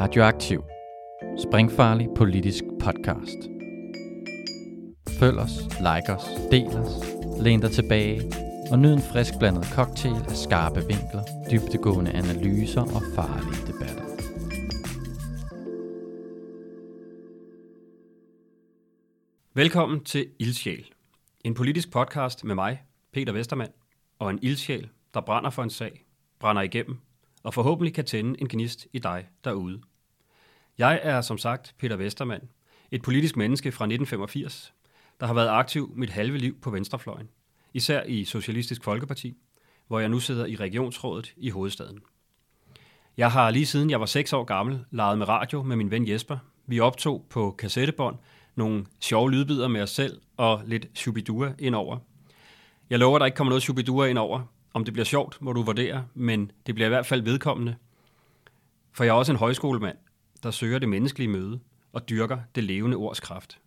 Radioaktiv. Springfarlig politisk podcast. Følg os, like os, del os, læn dig tilbage og nyd en frisk blandet cocktail af skarpe vinkler, dybtegående analyser og farlige debatter. Velkommen til Ildsjæl. En politisk podcast med mig, Peter Vestermand, og en ildsjæl, der brænder for en sag, brænder igennem og forhåbentlig kan tænde en gnist i dig derude. Jeg er som sagt Peter Vestermand, et politisk menneske fra 1985, der har været aktiv mit halve liv på venstrefløjen, især i Socialistisk Folkeparti, hvor jeg nu sidder i regionsrådet i hovedstaden. Jeg har lige siden jeg var 6 år gammel leget med radio med min ven Jesper. Vi optog på kassettebånd nogle sjove lydbider med os selv og lidt shubidua indover. Jeg lover, at der ikke kommer noget shubidua indover. Om det bliver sjovt, må du vurdere, men det bliver i hvert fald vedkommende. For jeg er også en højskolemand, der søger det menneskelige møde og dyrker det levende ords kraft.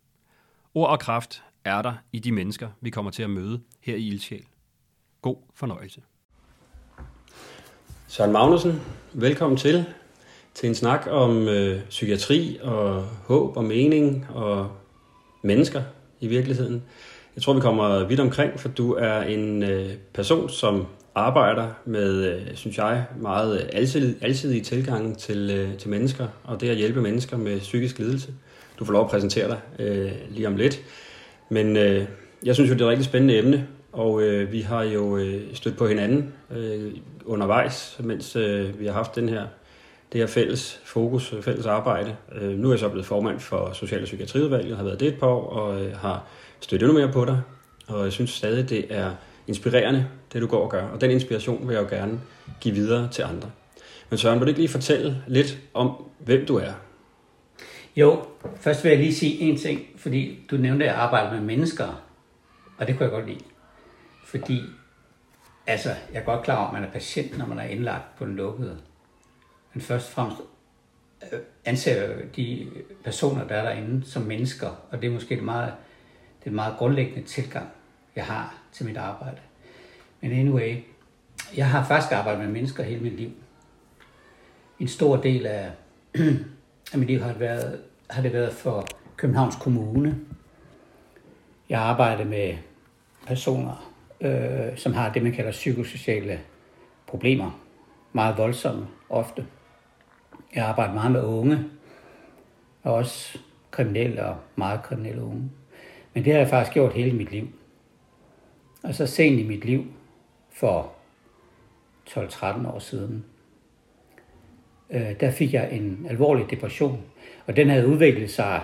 Ord og kraft er der i de mennesker, vi kommer til at møde her i Ildsjæl. God fornøjelse. Søren Magnussen, velkommen til til en snak om øh, psykiatri og håb og mening og mennesker i virkeligheden. Jeg tror, vi kommer vidt omkring, for du er en øh, person, som arbejder med, øh, synes jeg, meget øh, alsidige, alsidige til, øh, til mennesker, og det at hjælpe mennesker med psykisk lidelse. Du får lov at præsentere dig øh, lige om lidt. Men øh, jeg synes jo, det er et rigtig spændende emne, og øh, vi har jo øh, stødt på hinanden øh, undervejs, mens øh, vi har haft den her, det her fælles fokus, fælles arbejde. Øh, nu er jeg så blevet formand for Social- og Psykiatriudvalget, har været det et par år, og øh, har støttet endnu mere på dig. Og jeg synes stadig, det er inspirerende, det du går og gør. Og den inspiration vil jeg jo gerne give videre til andre. Men Søren, vil du ikke lige fortælle lidt om, hvem du er? Jo, først vil jeg lige sige en ting, fordi du nævnte at arbejde med mennesker, og det kunne jeg godt lide. Fordi, altså, jeg er godt klar over, at man er patient, når man er indlagt på den lukkede. Men først og fremmest øh, anser jeg de personer, der er derinde, som mennesker, og det er måske det meget, det er meget grundlæggende tilgang, jeg har til mit arbejde. Men anyway, jeg har faktisk arbejdet med mennesker hele mit liv. En stor del af, af mit liv har det, været, har det været for Københavns Kommune. Jeg arbejder med personer, øh, som har det, man kalder psykosociale problemer. Meget voldsomme, ofte. Jeg arbejder meget med unge, og også kriminelle og meget kriminelle unge. Men det har jeg faktisk gjort hele mit liv. Og så sent i mit liv, for 12-13 år siden, øh, der fik jeg en alvorlig depression. Og den havde udviklet sig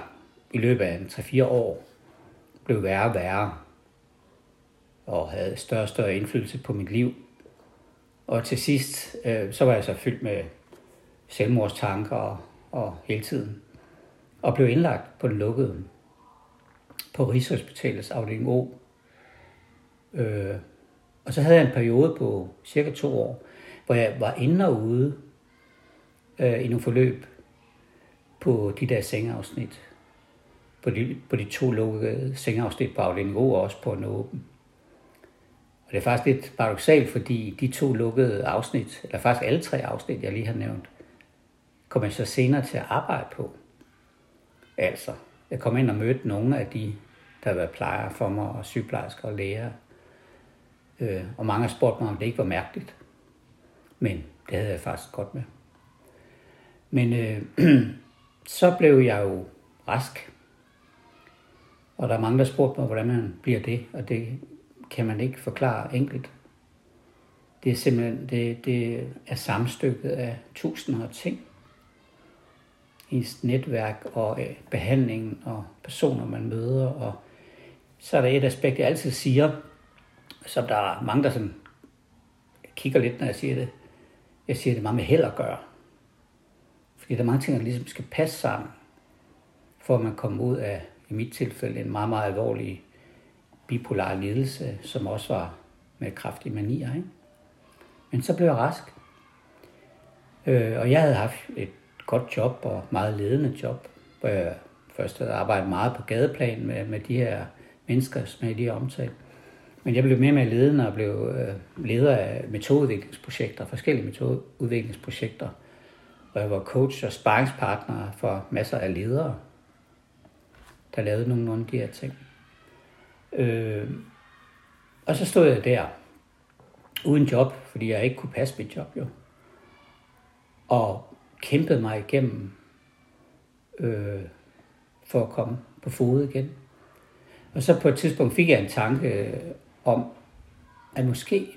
i løbet af 3-4 år. Blev værre og værre. Og havde større og større indflydelse på mit liv. Og til sidst, øh, så var jeg så fyldt med selvmordstanker og, og hele tiden. Og blev indlagt på den lukkede på Rigshospitalets afdeling O. Øh, og så havde jeg en periode på cirka to år, hvor jeg var inde og ude øh, i nogle forløb på de der sengeafsnit. På de, på de to lukkede sengeafsnit på afdeling O og også på en åben. Og det er faktisk lidt paradoxalt, fordi de to lukkede afsnit, eller faktisk alle tre afsnit, jeg lige har nævnt, kom jeg så senere til at arbejde på. Altså, jeg kom ind og mødte nogle af de, der var plejer for mig, og sygeplejersker og læger. Øh, og mange har spurgt mig, om det ikke var mærkeligt. Men det havde jeg faktisk godt med. Men øh, så blev jeg jo rask. Og der er mange, der spurgte mig, hvordan man bliver det, og det kan man ikke forklare enkelt. Det er simpelthen det, det er samstykket af tusinder af ting. Ens netværk og øh, behandlingen og personer, man møder. Og så er der et aspekt, jeg altid siger, som der er mange, der sådan kigger lidt, når jeg siger det. Jeg siger det meget med held at gøre. Fordi der er mange ting, der ligesom skal passe sammen, for at man kommer ud af, i mit tilfælde, en meget, meget alvorlig bipolar lidelse, som også var med kraftige manier. Ikke? Men så blev jeg rask. Øh, og jeg havde haft et godt job og meget ledende job, hvor jeg først havde arbejdet meget på gadeplan med, med de her mennesker, som jeg lige omtalt. Men jeg blev mere med ledende og blev øh, leder af metodeudviklingsprojekter, forskellige metodeudviklingsprojekter. Og og jeg var coach og sparringspartner for masser af ledere, der lavede nogle af de her ting. Øh, og så stod jeg der, uden job, fordi jeg ikke kunne passe mit job jo. Og kæmpede mig igennem øh, for at komme på fod igen. Og så på et tidspunkt fik jeg en tanke om, at måske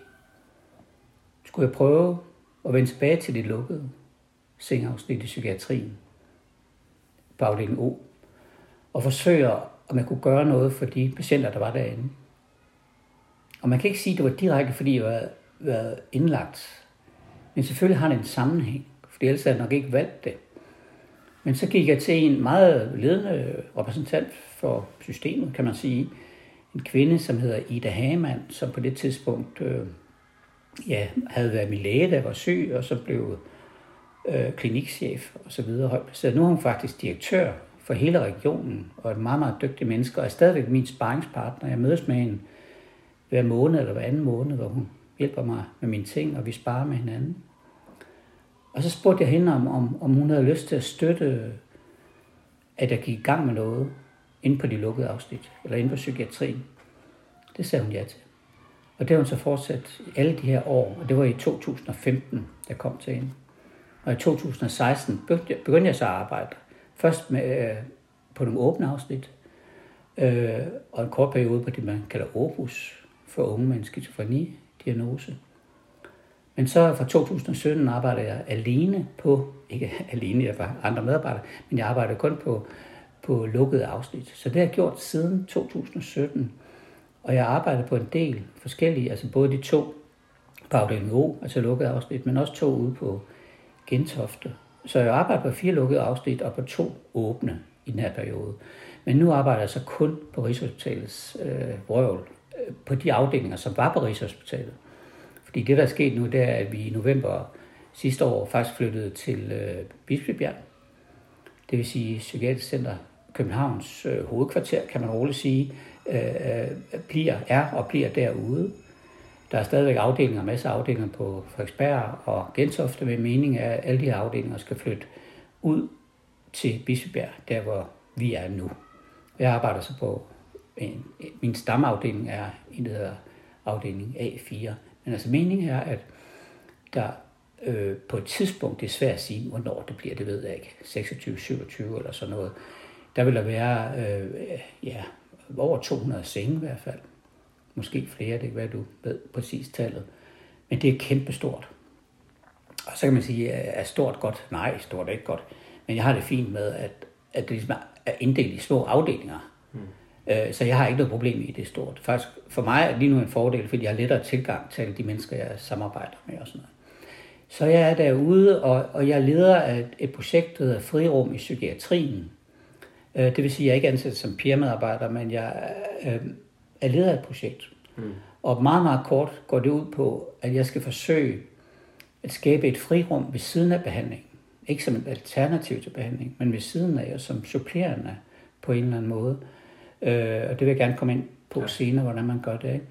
skulle jeg prøve at vende tilbage til det lukkede sengeafsnit i psykiatrien på afdelingen O, og forsøge, om jeg kunne gøre noget for de patienter, der var derinde. Og man kan ikke sige, at det var direkte, fordi jeg var været indlagt. Men selvfølgelig har det en sammenhæng, for ellers havde jeg nok ikke valgt det. Men så gik jeg til en meget ledende repræsentant for systemet, kan man sige. En kvinde, som hedder Ida Hagemann, som på det tidspunkt øh, ja, havde været min læge, der var syg, og så blev øh, klinikchef og så videre højt Så Nu er hun faktisk direktør for hele regionen, og et meget, meget dygtig menneske, og er stadigvæk min sparringspartner. Jeg mødes med hende hver måned eller hver anden måned, hvor hun hjælper mig med mine ting, og vi sparer med hinanden. Og så spurgte jeg hende, om, om, om hun havde lyst til at støtte, at jeg gik i gang med noget inde på de lukkede afsnit, eller inde på psykiatrien. Det sagde hun ja til. Og det har hun så fortsat alle de her år, og det var i 2015, jeg kom til hende. Og i 2016 begyndte jeg så at arbejde. Først med, øh, på nogle åbne afsnit, øh, og en kort periode på det, man kalder Opus, for unge med en skizofreni-diagnose. Men så fra 2017 arbejder jeg alene på, ikke alene, jeg var andre medarbejdere, men jeg arbejdede kun på, på lukkede afsnit. Så det har jeg gjort siden 2017. Og jeg arbejder på en del forskellige, altså både de to på afdeling O, altså lukkede afsnit, men også to ude på Gentofte. Så jeg arbejder på fire lukkede afsnit og på to åbne i den her periode. Men nu arbejder jeg så kun på Rigshospitalets øh, røvl, øh, på de afdelinger, som var på Rigshospitalet. Fordi det, der er sket nu, det er, at vi i november sidste år faktisk flyttede til øh, Bispebjerg. Det vil sige Psykiatrisk Center Københavns øh, hovedkvarter, kan man roligt sige, øh, øh, bliver, er og bliver derude. Der er stadigvæk afdelinger, masser af afdelinger på Frederiksberg og Gentofte med mening af, at alle de her afdelinger skal flytte ud til Bispebjerg, der hvor vi er nu. Jeg arbejder så på en, min stamafdeling er en, der hedder afdeling A4. Men altså meningen er, at der øh, på et tidspunkt, det er svært at sige, hvornår det bliver, det ved jeg ikke, 26, 27 eller sådan noget, der vil der være øh, ja, over 200 senge i hvert fald. Måske flere, det kan være, du ved præcis tallet. Men det er kæmpestort. Og så kan man sige, er stort godt? Nej, stort er ikke godt. Men jeg har det fint med, at, at det ligesom er inddelt i små afdelinger. Mm. Øh, så jeg har ikke noget problem i det stort. Faktisk for mig er det lige nu en fordel, fordi jeg har lettere tilgang til de mennesker, jeg samarbejder med og sådan noget. Så jeg er derude, og, og jeg leder af et projekt, der hedder Frirum i Psykiatrien. Øh, det vil sige, at jeg ikke er ansat som peer-medarbejder, men jeg øh, er leder af et projekt. Mm. Og meget, meget kort går det ud på, at jeg skal forsøge at skabe et frirum ved siden af behandling. Ikke som et alternativ til behandling, men ved siden af og som supplerende på en eller anden måde. Øh, og det vil jeg gerne komme ind på senere, hvordan man gør det.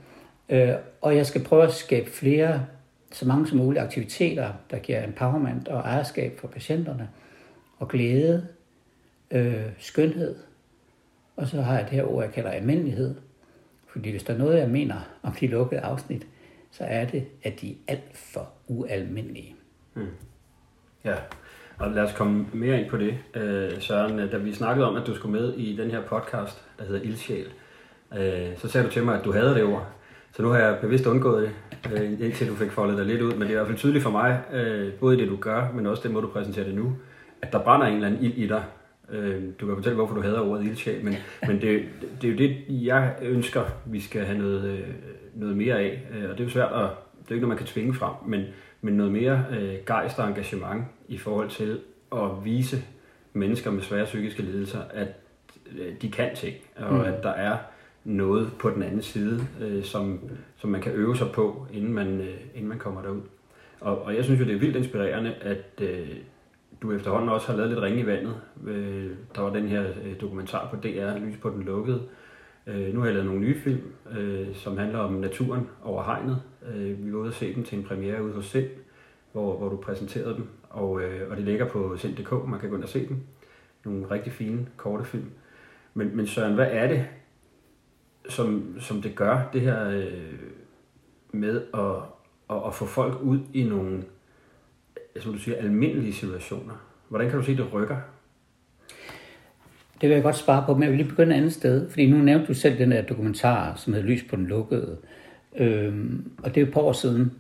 Øh, og jeg skal prøve at skabe flere, så mange som muligt aktiviteter, der giver empowerment og ejerskab for patienterne, og glæde, øh, skønhed. Og så har jeg det her ord, jeg kalder almindelighed. Fordi hvis der er noget, jeg mener om de lukkede afsnit, så er det, at de er alt for ualmindelige. Mm. Ja, og lad os komme mere ind på det, øh, Søren. Da vi snakkede om, at du skulle med i den her podcast, der hedder Ildsjæl, øh, så sagde du til mig, at du havde det ord. Så nu har jeg bevidst undgået det, øh, indtil du fik foldet dig lidt ud. Men det er i hvert fald tydeligt for mig, øh, både det du gør, men også det måde du præsenterer det nu, at der brænder en eller anden ild i dig. Du kan fortælle, hvorfor du hader ordet ildsjæl, men, men det, det er jo det, jeg ønsker, vi skal have noget, noget mere af. Og det er jo svært at, det er ikke noget, man kan tvinge frem, men men noget mere øh, gejst og engagement i forhold til at vise mennesker med svære psykiske lidelser, at øh, de kan ting, og mm. at der er noget på den anden side, øh, som, som man kan øve sig på, inden man, øh, inden man kommer derud. Og, og jeg synes jo, det er vildt inspirerende, at øh, du efterhånden også har lavet lidt ringe i vandet. Øh, der var den her øh, dokumentar på DR, Lys på den lukkede, Øh, nu har jeg lavet nogle nye film, øh, som handler om naturen over hegnet. Øh, vi var ude og se dem til en premiere ude hos Sind hvor, hvor du præsenterede dem, og, øh, og det ligger på sind.dk, man kan gå ind og se dem. Nogle rigtig fine, korte film. Men, men Søren, hvad er det, som, som det gør, det her øh, med at, at, at få folk ud i nogle, Øh, som du siger, almindelige situationer? Hvordan kan du sige, det rykker? Det vil jeg godt svare på, men jeg vil lige begynde et andet sted. Fordi nu nævnte du selv den der dokumentar, som hedder Lys på den lukkede. Øhm, og det er et par år siden,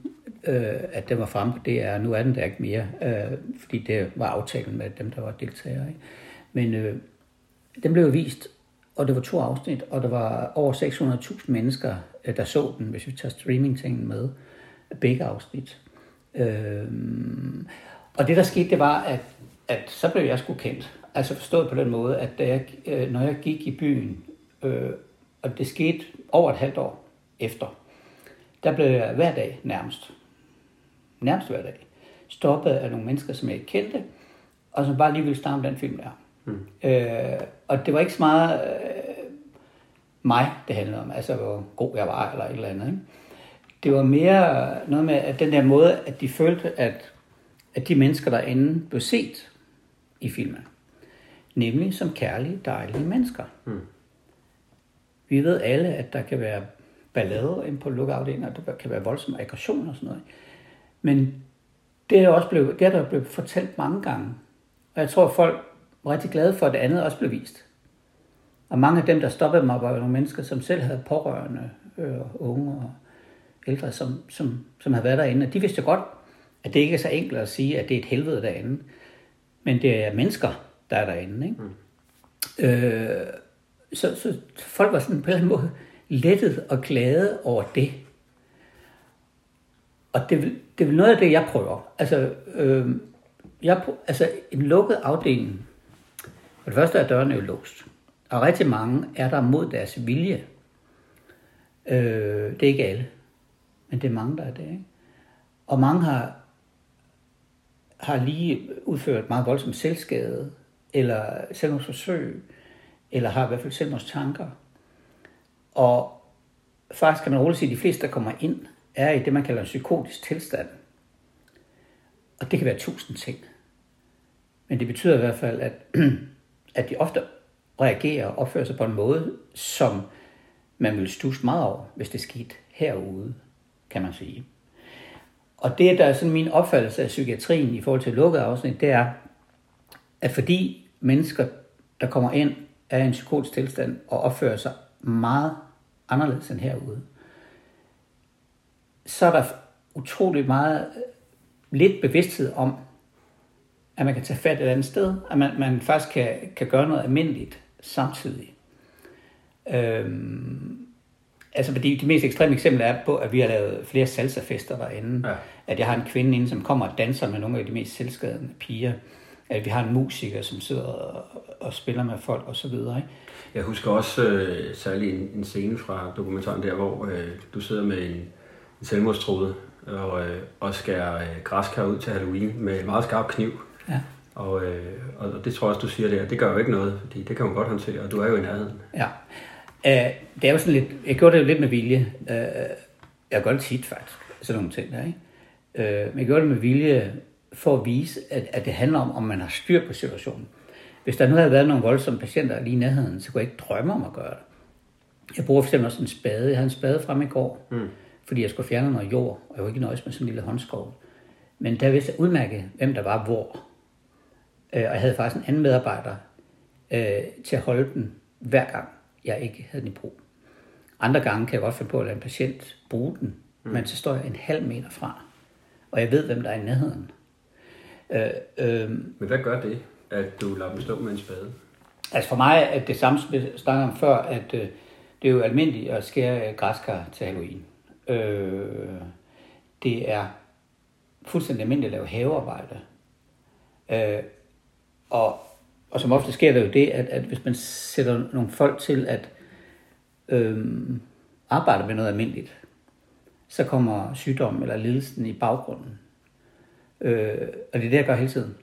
øh, at den var fremme på DR. Nu er den der ikke mere, øh, fordi det var aftalen med dem, der var deltagere. Ikke? Men øh, den blev vist, og det var to afsnit, og der var over 600.000 mennesker, øh, der så den, hvis vi tager streaming-tingen med, begge afsnit. Øh, og det, der skete, det var, at, at så blev jeg sgu kendt. Altså forstået på den måde, at da jeg, øh, når jeg gik i byen, øh, og det skete over et halvt år efter, der blev jeg hver dag nærmest, nærmest hver dag, stoppet af nogle mennesker, som jeg ikke kendte, og som bare lige ville starte den film der. Mm. Øh, og det var ikke så meget øh, mig, det handlede om, altså hvor god jeg var, eller et eller andet. Ikke? Det var mere noget med, at den der måde, at de følte, at, at de mennesker derinde blev set i filmen. Nemlig som kærlige, dejlige mennesker. Mm. Vi ved alle, at der kan være ballade ind på lukkeafdelingen, og der kan være voldsom aggression og sådan noget. Men det er, også blevet, det er der blevet fortalt mange gange. Og jeg tror, at folk var rigtig glade for, at det andet også blev vist. Og mange af dem, der stoppede mig, var nogle mennesker, som selv havde pårørende, øh, unge og ældre, som, som, som havde været derinde. Og de vidste godt, at det ikke er så enkelt at sige, at det er et helvede derinde. Men det er mennesker, der er derinde. Ikke? Mm. Øh, så, så folk var sådan på en eller anden måde lettet og glade over det. Og det, det er vel noget af det, jeg prøver. Altså, øh, jeg, altså en lukket afdeling, for det første er dørene jo låst. Og rigtig mange er der mod deres vilje. Øh, det er ikke alle, men det er mange, der er det. Ikke? Og mange har, har lige udført meget voldsom selvskade, eller selvmordsforsøg, eller har i hvert fald selvmordstanker. Og faktisk kan man roligt sige, at de fleste, der kommer ind, er i det, man kalder en psykotisk tilstand. Og det kan være tusind ting. Men det betyder i hvert fald, at, at de ofte reagerer og opfører sig på en måde, som man ville stusse meget over, hvis det skete herude, kan man sige. Og det, der er sådan min opfattelse af psykiatrien i forhold til lukket afsnit, det er, at fordi mennesker, der kommer ind, er i en psykotisk tilstand og opfører sig meget anderledes end herude, så er der utrolig meget øh, lidt bevidsthed om, at man kan tage fat et andet sted, at man, man faktisk kan, kan gøre noget almindeligt samtidig. Øhm, altså fordi de mest ekstreme eksempler er på, at vi har lavet flere salsafester derinde. Ja. At jeg har en kvinde inde, som kommer og danser med nogle af de mest selvskadende piger. At vi har en musiker, som sidder og, og spiller med folk og så videre. Ikke? Jeg husker også øh, særlig en, en scene fra dokumentaren der, hvor øh, du sidder med en, en selvmordstrude og, øh, og skærer øh, græskar ud til Halloween med en meget skarp kniv. Ja. Og, øh, og det tror jeg også, du siger der, det gør jo ikke noget, fordi det kan man godt håndtere, og du er jo i nærheden. Ja. Uh, det er jo sådan lidt, jeg gjorde det jo lidt med vilje. Uh, jeg gør det tit faktisk, sådan nogle ting der, ikke? Uh, men jeg gjorde det med vilje for at vise, at, at det handler om, om man har styr på situationen. Hvis der nu havde været nogle voldsomme patienter lige i nærheden, så kunne jeg ikke drømme om at gøre det. Jeg bruger for eksempel også en spade. Jeg havde en spade frem i går, mm. fordi jeg skulle fjerne noget jord, og jeg var ikke nøjes med sådan en lille håndskov. Men der vidste jeg udmærket, hvem der var hvor. Øh, og jeg havde faktisk en anden medarbejder øh, til at holde den hver gang, jeg ikke havde den i brug. Andre gange kan jeg godt finde på at lade en patient bruge den, mm. men så står jeg en halv meter fra, og jeg ved, hvem der er i nærheden. Øh, øh, men hvad gør det, at du lader dem stå med en spade? Altså for mig er det samme, som jeg snakkede om før, at øh, det er jo almindeligt at skære græskar til Halloween. Øh, det er fuldstændig almindeligt at lave havearbejde. Øh, og, og som ofte sker der jo det, at, at hvis man sætter nogle folk til at øh, arbejde med noget almindeligt, så kommer sygdommen eller lidelsen i baggrunden. Øh, og det er det, jeg gør hele tiden.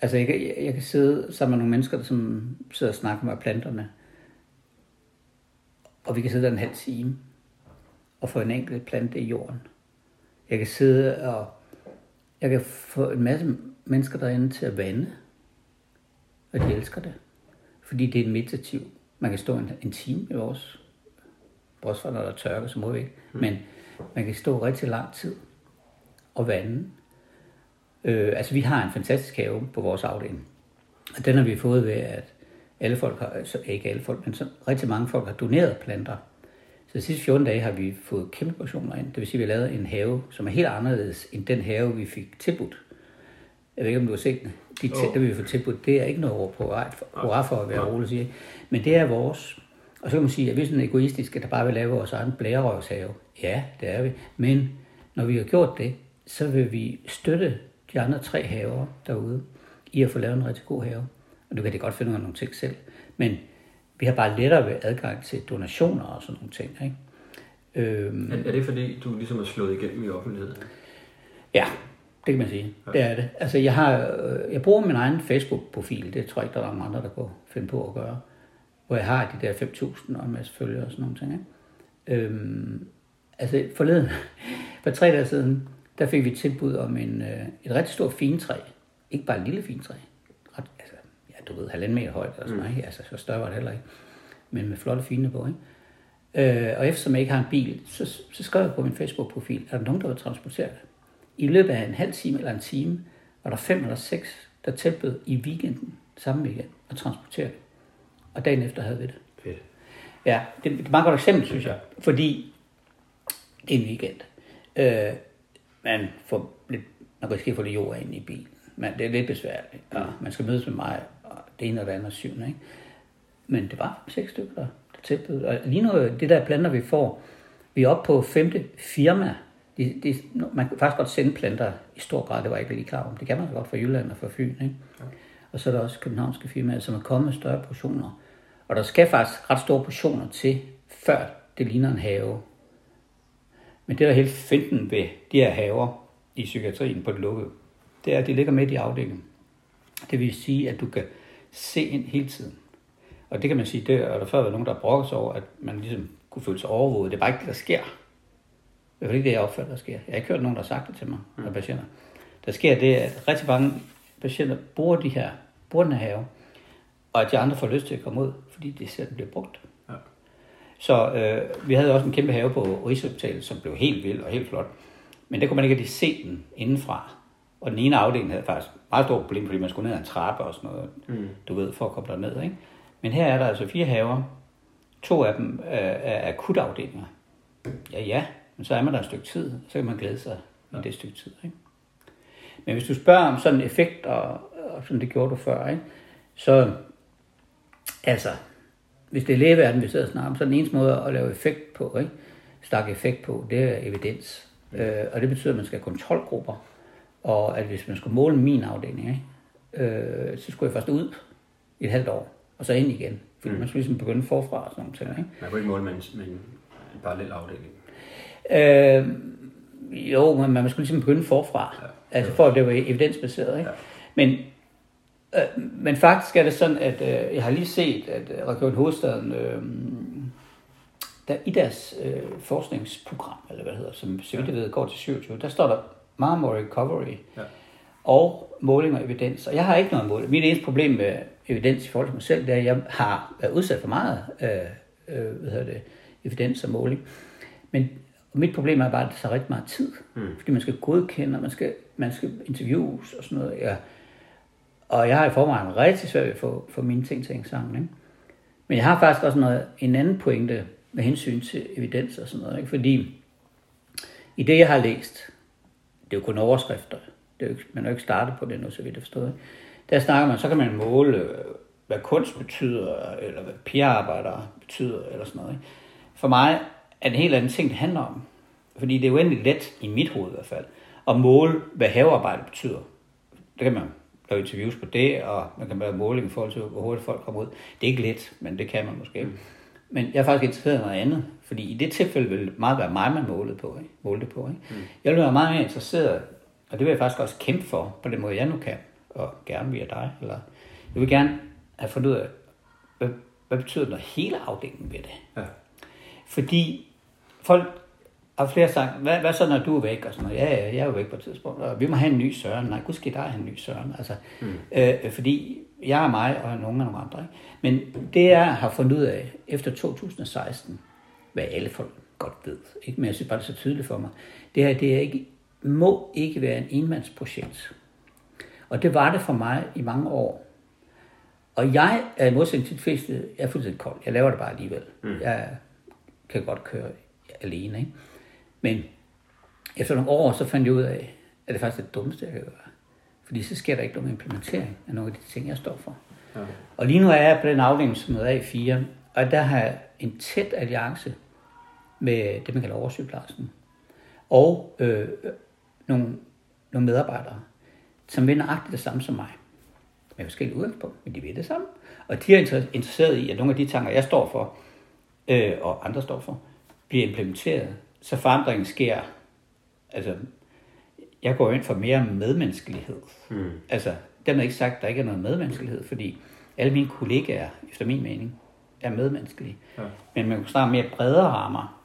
Altså, jeg, jeg, jeg kan sidde sammen med nogle mennesker, som sidder og snakker med planterne, og vi kan sidde der en halv time og få en enkelt plante i jorden. Jeg kan sidde og Jeg kan få en masse mennesker derinde til at vande, og de elsker det. Fordi det er meditativ. Man kan stå en, en time i vores bortset når der er tørke, så må vi ikke. Men man kan stå rigtig lang tid og vande. Øh, altså vi har en fantastisk have på vores afdeling. Og den har vi fået ved, at alle folk har, altså ikke alle folk, men så rigtig mange folk har doneret planter. Så de sidste 14 dage har vi fået kæmpe portioner ind. Det vil sige, at vi har lavet en have, som er helt anderledes end den have, vi fik tilbudt. Jeg ved ikke, om du har set den. De tæller, vi får tilbudt, det er ikke noget ord på hurra for at være rolig sige. Men det er vores. Og så kan man sige, at vi er sådan egoistiske, der bare vil lave vores egen blærerøvshave. Ja, det er vi. Men når vi har gjort det, så vil vi støtte de andre tre haver derude i at få lavet en rigtig god have. Og du kan det godt finde ud af nogle ting selv. Men vi har bare lettere ved adgang til donationer og sådan nogle ting. Ikke? Øhm, er, er det fordi, du ligesom er slået igennem i offentligheden? Ja, det kan man sige. Ja. Det er det. Altså, jeg, har, øh, jeg bruger min egen Facebook-profil. Det tror jeg ikke, der er nogen andre, der kan finde på at gøre. Hvor jeg har de der 5.000 og en masse følgere og sådan nogle ting. Ikke? Øhm, altså, forleden, for tre dage siden, der fik vi tilbud om en, øh, et rigtig stort fintræ. Ikke bare et lille fintræ. Ret, altså, ja, du ved, halvanden meter højt eller sådan noget. Mm. Altså, så større var det heller ikke. Men med flotte fine på, ikke? Øh, og eftersom jeg ikke har en bil, så, så skrev jeg på min Facebook-profil, er der nogen, der vil transportere det? I løbet af en halv time eller en time, var der fem eller seks, der tilbød i weekenden, samme weekend, at transportere det. Og dagen efter havde vi det. Fedt. Ja, det, er et meget godt eksempel, synes jeg. Fordi det er en weekend. Øh, man får lidt, man kan få lidt jord ind i bilen. Men det er lidt besværligt. Og man skal mødes med mig, og det ene og det andet syvende. Ikke? Men det var seks stykker, der tilbød. Og lige nu, det der planter, vi får, vi er oppe på femte firma. De, de, man kan faktisk godt sende planter i stor grad, det var ikke lige klar om. Det kan man godt fra Jylland og fra Fyn. Ikke? Ja. Og så er der også københavnske firmaer, som er kommet med større portioner. Og der skal faktisk ret store portioner til, før det ligner en have. Men det, der er helt finden ved de her haver i psykiatrien på det lukkede, det er, at de ligger midt i afdelingen. Det vil sige, at du kan se ind hele tiden. Og det kan man sige, det er der før været nogen, der brokker sig over, at man ligesom kunne føle sig overvåget. Det er bare ikke det, der sker. Det er ikke det, jeg opfatter, der sker. Jeg har ikke hørt nogen, der har sagt det til mig, mm. patienter. Der sker det, at rigtig mange patienter bruger de her, bruger den her have, og at de andre får lyst til at komme ud, fordi de ser, den bliver brugt. Ja. Så øh, vi havde også en kæmpe have på Rigshospitalet, som blev helt vild og helt flot. Men der kunne man ikke rigtig se den indenfra. Og den ene afdeling havde faktisk meget stort problem, fordi man skulle ned ad en trappe og sådan noget, mm. du ved, for at komme derned. Ikke? Men her er der altså fire haver. To af dem er akutafdelinger. Ja, ja, men så er man der et stykke tid, så kan man glæde sig i det stykke tid. Ikke? Men hvis du spørger om sådan en effekt, og, og sådan det gjorde du før, ikke? så altså, hvis det er lægeverden, vi sidder og snakker om, så er den eneste måde at lave effekt på, ikke? Stak effekt på, det er evidens. Mm. Øh, og det betyder, at man skal have kontrolgrupper, og at hvis man skulle måle min afdeling, ikke? Øh, så skulle jeg først ud i et halvt år, og så ind igen. Fordi mm. man skulle ligesom begynde forfra og sådan nogle ting. Ikke? Man kunne ikke måle med en, med en parallel afdeling. Øh, jo, men man skulle ligesom begynde forfra. Ja. Altså for at det var evidensbaseret. Ikke? Ja. Men, øh, men faktisk er det sådan, at øh, jeg har lige set, at øh, Region Hovedstaden, øh, der i deres øh, forskningsprogram, eller hvad det hedder, som så vidt jeg ved går til 27, der står der Marmor Recovery ja. og måling og evidens. Og jeg har ikke noget mål. Mit eneste problem med evidens i forhold til mig selv, det er, at jeg har været udsat for meget øh, øh, hvad hedder det, evidens og måling. Men mit problem er bare, at det tager rigtig meget tid. Mm. Fordi man skal godkende, og man skal, man skal interviews og sådan noget. Ja. Og jeg har i forvejen rigtig svært ved at få, få mine ting til at hænge sammen. Ikke? Men jeg har faktisk også noget, en anden pointe med hensyn til evidens og sådan noget. Ikke? Fordi i det, jeg har læst, det er jo kun overskrifter. Det er jo ikke, man har jo ikke startet på det nu, så vidt jeg forstår. Ikke? Der snakker man, så kan man måle, hvad kunst betyder, eller hvad PR-arbejder betyder, eller sådan noget. Ikke? For mig er en helt anden ting, det handler om. Fordi det er uendelig let, i mit hoved i hvert fald, at måle, hvad havearbejde betyder. Det kan man lave interviews på det, og man kan lave måling i forhold til, hvor hurtigt folk kommer ud. Det er ikke let, men det kan man måske. Mm. Men jeg er faktisk interesseret i noget andet, fordi i det tilfælde vil det meget være mig, man målede på, ikke? målte på. Ikke? Mm. Jeg vil være meget mere interesseret, og det vil jeg faktisk også kæmpe for, på den måde jeg nu kan, og gerne via dig. Eller, jeg vil gerne have fundet ud af, hvad, hvad betyder det, når hele afdelingen ved det? Ja. Fordi folk Og flere har sagt, hvad, hvad så når du er væk? Og sådan noget. Ja, ja, jeg er jo væk på et tidspunkt. Og vi må have en ny Søren. Nej, gud skal der have en ny Søren. Altså, mm. øh, fordi jeg er mig, og nogle af nogle andre. Ikke? Men det jeg har fundet ud af efter 2016, hvad alle folk godt ved, ikke? men jeg synes bare, det er så tydeligt for mig, det her, det er ikke, må ikke være en enmandsprojekt. Og det var det for mig i mange år. Og jeg er i modsætning til de fleste, jeg er fuldstændig kold. Jeg laver det bare alligevel. Mm. Jeg kan godt køre alene. Ikke? Men efter nogle år, så fandt jeg ud af, at det faktisk er det dummeste, jeg kan gøre. Fordi så sker der ikke nogen implementering af nogle af de ting, jeg står for. Ja. Og lige nu er jeg på den afdeling, som hedder A4, og der har jeg en tæt alliance med det, man kalder oversygeplejersken. Og øh, nogle, nogle medarbejdere, som vil nøjagtigt det samme som mig. Med forskellige udgangspunkt, men de vil det samme. Og de er interesseret i, at nogle af de tanker, jeg står for, øh, og andre står for, bliver implementeret, så forandringen sker. Altså, jeg går ind for mere medmenneskelighed. Mm. Altså, dermed ikke sagt, at der ikke er noget medmenneskelighed, fordi alle mine kollegaer, efter min mening, er medmenneskelige. Ja. Men man kunne snart mere bredere rammer.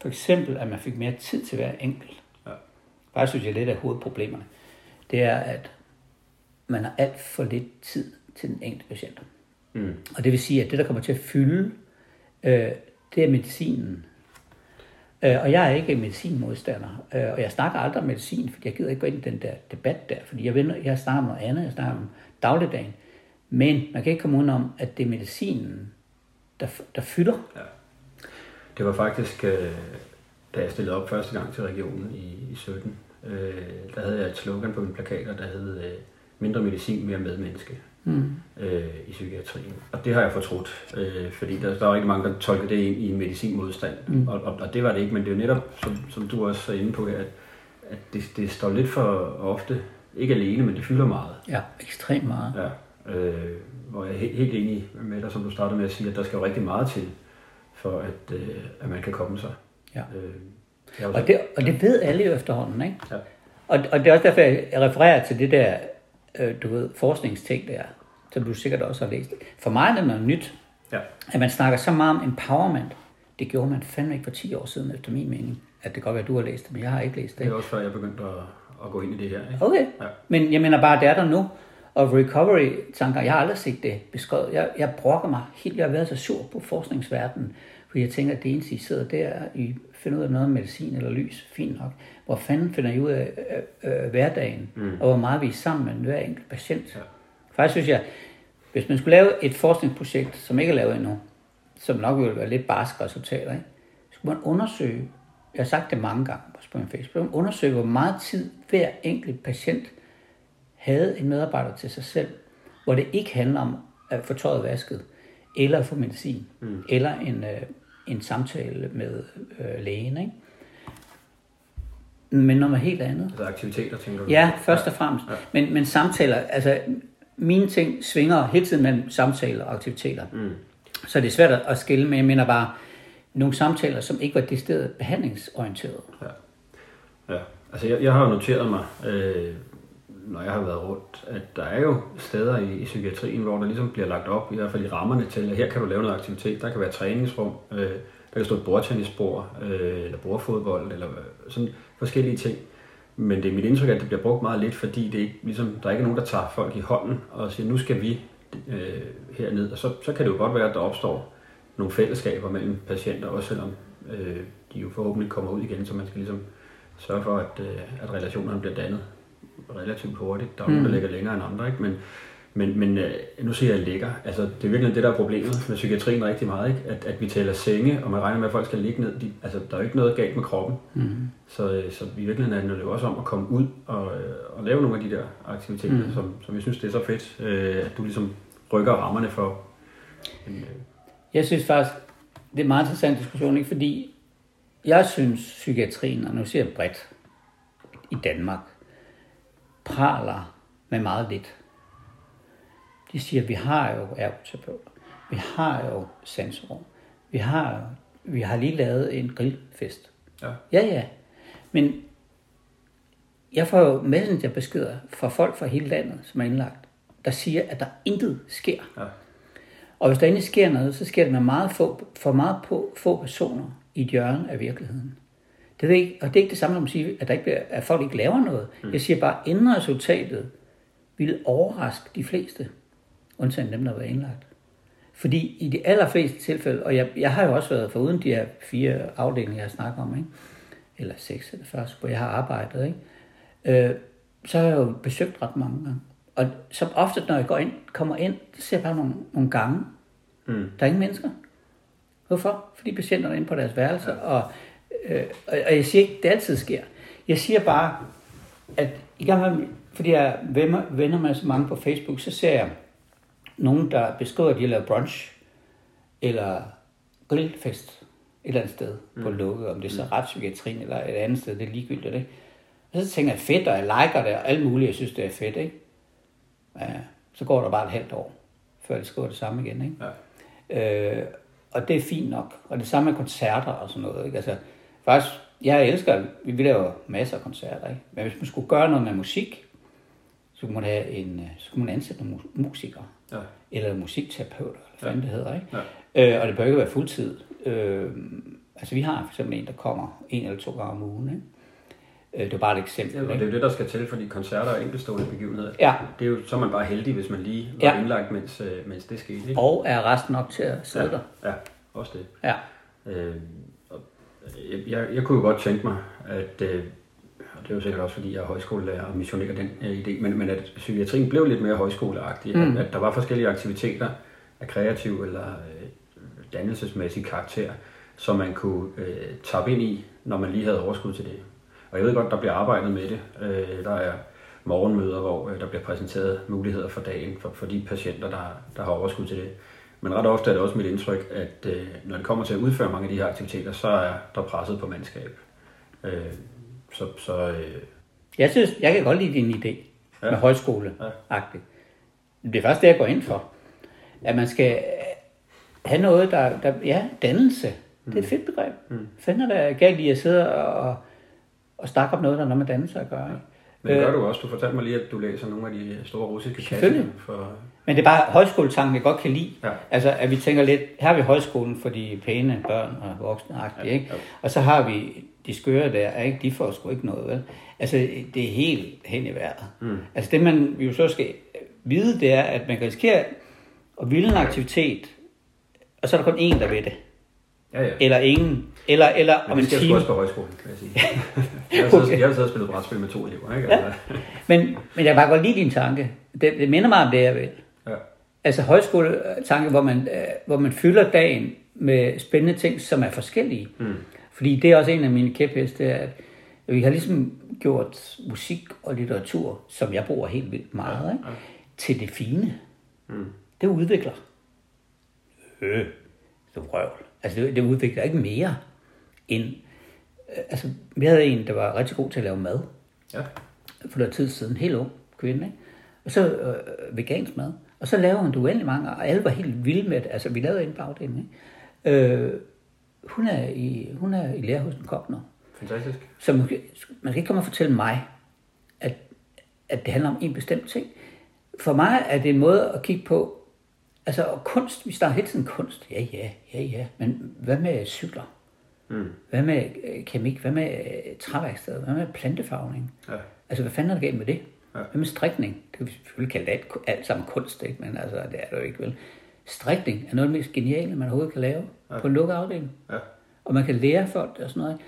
For eksempel, at man fik mere tid til hver enkelt. Ja. Bare synes jeg lidt af hovedproblemerne. Det er, at man har alt for lidt tid til den enkelte patient. Mm. Og det vil sige, at det, der kommer til at fylde, øh, det er medicinen. Øh, og jeg er ikke medicinmodstander, øh, og jeg snakker aldrig om medicin, fordi jeg gider ikke gå ind i den der debat der, fordi jeg, vil, jeg snakker om noget andet, jeg snakker om dagligdagen. Men man kan ikke komme udenom, at det er medicinen, der, der fylder. Ja. Det var faktisk, øh, da jeg stillede op første gang til regionen i, i 17, øh, der havde jeg et slogan på min plakater, der hed øh, mindre medicin, mere medmenneske mm. øh, i psykiatrien. Og det har jeg fortrudt, øh, fordi der, der er ikke mange, der tolker det ind i en medicinmodstand. Mm. Og, og, og det var det ikke, men det er jo netop, som, som du også er inde på her, at, at det, det står lidt for ofte, ikke alene, men det fylder meget. Ja, ekstremt meget. Ja, øh, hvor jeg er helt, helt enig med dig, som du startede med at sige, at der skal jo rigtig meget til, for at, øh, at man kan komme sig. Ja. Øh, og, det, og det ved alle jo efterhånden, ikke? Ja. Og, og det er også derfor, jeg refererer til det der øh, du ved, forskningsting der, som du sikkert også har læst. For mig er det noget nyt, ja. at man snakker så meget om empowerment. Det gjorde man fandme ikke for 10 år siden, efter min mening. At det kan godt være, at du har læst det, men jeg har ikke læst det. Det er også før, jeg begyndte at, at gå ind i det her. Ikke? Okay, ja. men jeg mener bare, det er der nu. Og recovery-tanker, jeg har aldrig set det beskrevet. Jeg, jeg brokker mig helt, jeg har været så sur på forskningsverdenen, fordi jeg tænker, at det eneste, I sidder der, I finder ud af noget om medicin eller lys, fint nok. Hvor fanden finder I ud af øh, øh, hverdagen, mm. og hvor meget vi er sammen med hver enkelt patient. Ja. Faktisk synes jeg, hvis man skulle lave et forskningsprojekt, som ikke er lavet endnu, som nok ville være lidt barske resultater, ikke? skulle man undersøge, jeg har sagt det mange gange på min Facebook, undersøge, hvor meget tid hver enkelt patient havde en medarbejder til sig selv, hvor det ikke handler om at få tøjet vasket, eller få medicin, mm. eller en, øh, en samtale med øh, lægen. Ikke? Men noget helt andet. Altså aktiviteter, tænker du? Ja, først og fremmest. Ja. Men, men samtaler, altså mine ting svinger hele tiden mellem samtaler og aktiviteter. Mm. Så det er svært at skille, men jeg mener bare, nogle samtaler, som ikke var decideret behandlingsorienteret. Ja. ja. Altså jeg, jeg har noteret mig, øh, når jeg har været rundt, at der er jo steder i, i psykiatrien, hvor der ligesom bliver lagt op, i hvert fald i rammerne til, at her kan du lave noget aktivitet, der kan være træningsrum, øh, der kan stå et bordtennisbord, øh, eller bordfodbold, eller sådan forskellige ting. Men det er mit indtryk, at det bliver brugt meget lidt, fordi det ikke, ligesom, der er ikke nogen, der tager folk i hånden og siger, nu skal vi øh, herned. Og så, så kan det jo godt være, at der opstår nogle fællesskaber mellem patienter, også selvom øh, de jo forhåbentlig kommer ud igen, så man skal ligesom sørge for, at, øh, at relationerne bliver dannet relativt hurtigt. Der er mm. nogen, der ligger længere end andre, ikke? Men, men, men øh, nu siger jeg ligger. Altså, det er virkelig det, der er problemet med psykiatrien rigtig meget, ikke? At, at vi taler senge, og man regner med, at folk skal ligge ned. De, altså, der er jo ikke noget galt med kroppen. Mm. Så, øh, så i virkeligheden er det jo også om at komme ud og, øh, og lave nogle af de der aktiviteter, mm. som, som jeg synes, det er så fedt, at du ligesom rykker rammerne for. En, jeg synes faktisk, det er en meget interessant diskussion, ikke? fordi jeg synes, psykiatrien, og nu siger jeg bredt, i Danmark, praler med meget lidt. De siger, at vi har jo ergoterapeuter, vi har jo sensorer, vi har, vi har lige lavet en grillfest. Ja. Ja, ja. Men jeg får jo messengerbeskeder fra folk fra hele landet, som er indlagt, der siger, at der intet sker. Ja. Og hvis der endelig sker noget, så sker det med meget få, for meget på, få personer i et hjørne af virkeligheden. Det er ikke, og det er ikke det samme som at sige, at, der ikke bliver, at folk ikke laver noget. Mm. Jeg siger bare, at endresultatet vil overraske de fleste, undtagen dem, der har været indlagt. Fordi i de allerfleste tilfælde, og jeg, jeg har jo også været foruden de her fire afdelinger, jeg snakker om, ikke? eller seks eller først, hvor jeg har arbejdet, ikke? Øh, så har jeg jo besøgt ret mange gange. Og som ofte, når jeg går ind, kommer ind, så ser jeg bare nogle, nogle gange. Mm. Der er ingen mennesker. Hvorfor? Fordi patienterne er inde på deres værelser, ja. og, øh, og, og jeg siger ikke, det altid sker. Jeg siger bare, at i gang fordi jeg venner, venner med så mange på Facebook, så ser jeg nogen, der beskriver, at de har lavet brunch, eller grillfest et eller andet sted mm. på lukket, om det er så mm. retspsykiatrien eller et andet sted, det er ligegyldigt, ikke? Og så tænker jeg, fedt, og jeg liker det, og alt muligt, jeg synes, det er fedt, ikke? Ja, så går der bare et halvt år, før det skriver det samme igen, ikke? Ja. Øh, og det er fint nok. Og det samme med koncerter og sådan noget, ikke? Altså, faktisk, jeg elsker, vi laver masser af koncerter, ikke? Men hvis man skulle gøre noget med musik, så kunne man, have en, øh, så kunne man ansætte nogle musikere. Ja. Eller musikterapeuter, eller hvad ja. det hedder, ikke? Ja. Øh, og det bør ikke være fuldtid. Øh, altså vi har for eksempel en, der kommer en eller to gange om ugen, ikke? Øh, det er bare et eksempel. Ja, og det er jo det, der skal til, fordi koncerter er enkeltstående begivenheder. Ja. Det er jo, så er man bare heldig, hvis man lige var ja. indlagt, mens, øh, mens det skete. Ikke? Og er resten nok til at sidde ja. der. Ja, også det. Ja. Øh, jeg, jeg, jeg kunne jo godt tænke mig, at, øh, og det er jo sikkert også, fordi jeg er højskolelærer og missionerer den øh, idé, men, men at psykiatrien blev lidt mere højskoleagtig. Mm. At, at der var forskellige aktiviteter af kreativ eller øh, dannelsesmæssig karakter, som man kunne øh, tappe ind i, når man lige havde overskud til det. Og jeg ved godt, der bliver arbejdet med det. Øh, der er morgenmøder, hvor øh, der bliver præsenteret muligheder for dagen for, for de patienter, der, der har overskud til det. Men ret ofte er det også mit indtryk, at øh, når det kommer til at udføre mange af de her aktiviteter, så er der presset på mandskab. Øh, så, så, øh... Jeg synes, jeg kan godt lide din idé ja. med højskole Ja. Det er faktisk det, jeg går ind for. At man skal have noget, der, der ja, dannelse. Mm. Det er et fedt begreb. Mm. Fanden er der galt i at sidde og, og snakke om noget, der har noget med dannelse at gøre. Ja. Men det gør du også. Du fortalte mig lige, at du læser nogle af de store russiske klasser. For... Men det er bare højskoletanken, jeg godt kan lide. Ja. Altså, at vi tænker lidt, her har vi højskolen for de pæne børn og voksne, ja. ikke? Ja. Og så har vi de skøre der, ikke? de får sgu ikke noget, vel? Altså, det er helt hen i vejret. Mm. Altså, det man jo så skal vide, det er, at man kan risikere at ville en aktivitet, og så er der kun én, der ved det. Ja, ja. Eller ingen. Eller, eller om en time. også på højskolen, kan jeg sige. jeg har okay. jeg har siddet og spillet brætspil med to elever. Ikke? Ja. Altså. men, men jeg kan bare godt lide din tanke. Det, det minder mig om det, jeg vil. Ja. Altså højskoletanke, hvor man, øh, hvor man fylder dagen med spændende ting, som er forskellige. Mm. Fordi det er også en af mine kæpheste, at vi har ligesom gjort musik og litteratur, som jeg bruger helt vildt meget, ja. Ikke? til det fine. Mm. Det udvikler. Øh, det er røvl. Altså det, det udvikler ikke mere end... Øh, altså, vi havde en, der var rigtig god til at lave mad. Ja. For noget tid siden. Helt ung kvinde, ikke? Og så øh, vegansk mad. Og så lavede hun uendelig mange, og alle var helt vilde med det. Altså, vi lavede en bagdelen, ikke? Øh, hun er i, hun er i lære hos en kok nu. Fantastisk. Så man, man skal ikke komme og fortælle mig, at, at det handler om en bestemt ting. For mig er det en måde at kigge på, Altså, og kunst, vi starter hele tiden kunst. Ja, ja, ja, ja. Men hvad med cykler? Mm. Hvad med øh, kemik? Hvad med øh, træværksted? Hvad med plantefarvning? Ja. Altså, hvad fanden er der galt med det? Ja. Hvad med strikning? Det kan vi selvfølgelig kalde alt, alt sammen kunst, ikke? men altså, det er det jo ikke vel. Strikning er noget af det mest geniale, man overhovedet kan lave ja. på en lukket afdeling. Ja. Og man kan lære folk og sådan noget.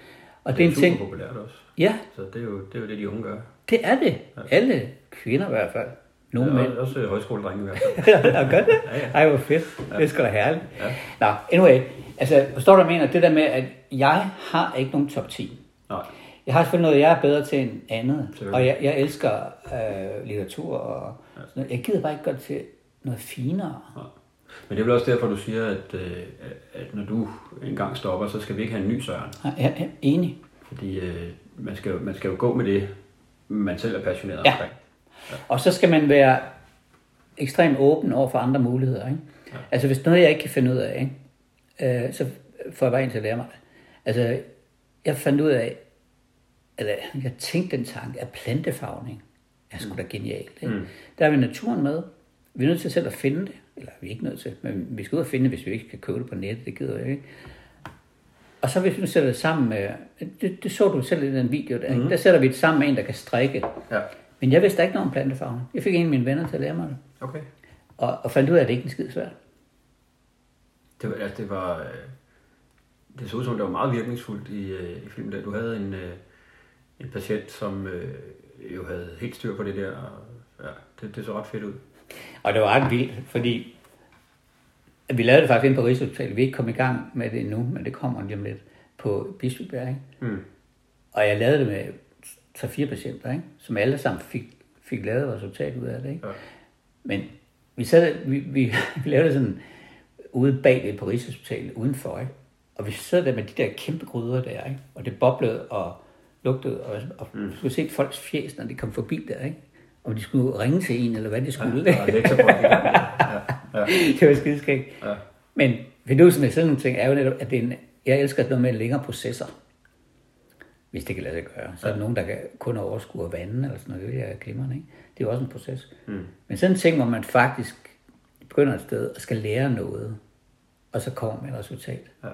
Og det er, det er en ting. populært også. Ja. Så det er, jo, det er jo det, de unge gør. Det er det. Ja. Alle kvinder i hvert fald. Nogle ja, mænd. Også højskoledrenge i hvert fald. ja, gør det? Ja, ja. Ej, hvor fedt. Ja. Det sgu da herligt. Ja. Nå, anyway. Altså, forstår du, hvad jeg mener? Det der med, at jeg har ikke nogen top 10. Nej. Jeg har selvfølgelig noget, jeg er bedre til end andet. Og jeg, jeg elsker øh, litteratur og ja. sådan noget. Jeg gider bare ikke godt til noget finere. Ja. Men det er vel også derfor, du siger, at, øh, at når du engang stopper, så skal vi ikke have en ny Søren. Ja, jeg er enig. Fordi øh, man, skal, man skal jo gå med det, man selv er passioneret ja. omkring. Og så skal man være ekstremt åben over for andre muligheder. Ikke? Ja. Altså hvis noget, jeg ikke kan finde ud af, ikke? Øh, så får jeg bare en til at lære mig det. Altså, jeg fandt ud af, eller jeg tænkte den tanke, at plantefarvning er sgu da mm. genialt. Ikke? Mm. Der er vi naturen med. Vi er nødt til selv at finde det. Eller vi er ikke nødt til, men vi skal ud og finde det, hvis vi ikke kan købe det på nettet. Det gider jeg ikke. Og så hvis vi sætter det sammen med, det, det så du selv i den video der, mm. der sætter vi det sammen med en, der kan strikke. Ja. Men jeg vidste ikke noget om plantefarven. Jeg fik en af mine venner til at lære mig det. Okay. Og, og fandt ud af, at det ikke er skide svært. Det var, altså, det var... øh, Det så ud som, det var meget virkningsfuldt i, øh, i filmen der. Du havde en, øh, en patient, som jo havde helt styr på det der. Og, ja, det, det så ret fedt ud. Og det var ret vildt, fordi vi lavede det faktisk inde på Rigshospitalet. Vi er ikke kommet i gang med det endnu, men det kommer lige om lidt på Bispebjerg. Mm. Og jeg lavede det med 3-4 patienter, ikke? som alle sammen fik, fik lavet resultat ud af det. Ikke? Ja. Men vi, sad, vi, vi, vi lavede sådan ude bagved på Rigshospitalet, udenfor. Ikke? Og vi sad der med de der kæmpe gryder der, ikke? og det boblede og lugtede, og, og mm. skulle se folks fjes, når de kom forbi der. Ikke? Om de skulle ringe til en, eller hvad de skulle. Ja, det. Ja, ja, det var skideskægt. ja. Men fidusen med sådan nogle ting er jo netop, at det er en, jeg elsker noget med længere processer. Hvis det kan lade sig gøre. Så er der nogen, der kan kun overskue og vande, eller sådan noget. Det er glimrende, ikke? Det er jo også en proces. Mm. Men sådan en ting, hvor man faktisk begynder et sted og skal lære noget, og så kommer med et resultat. Ja.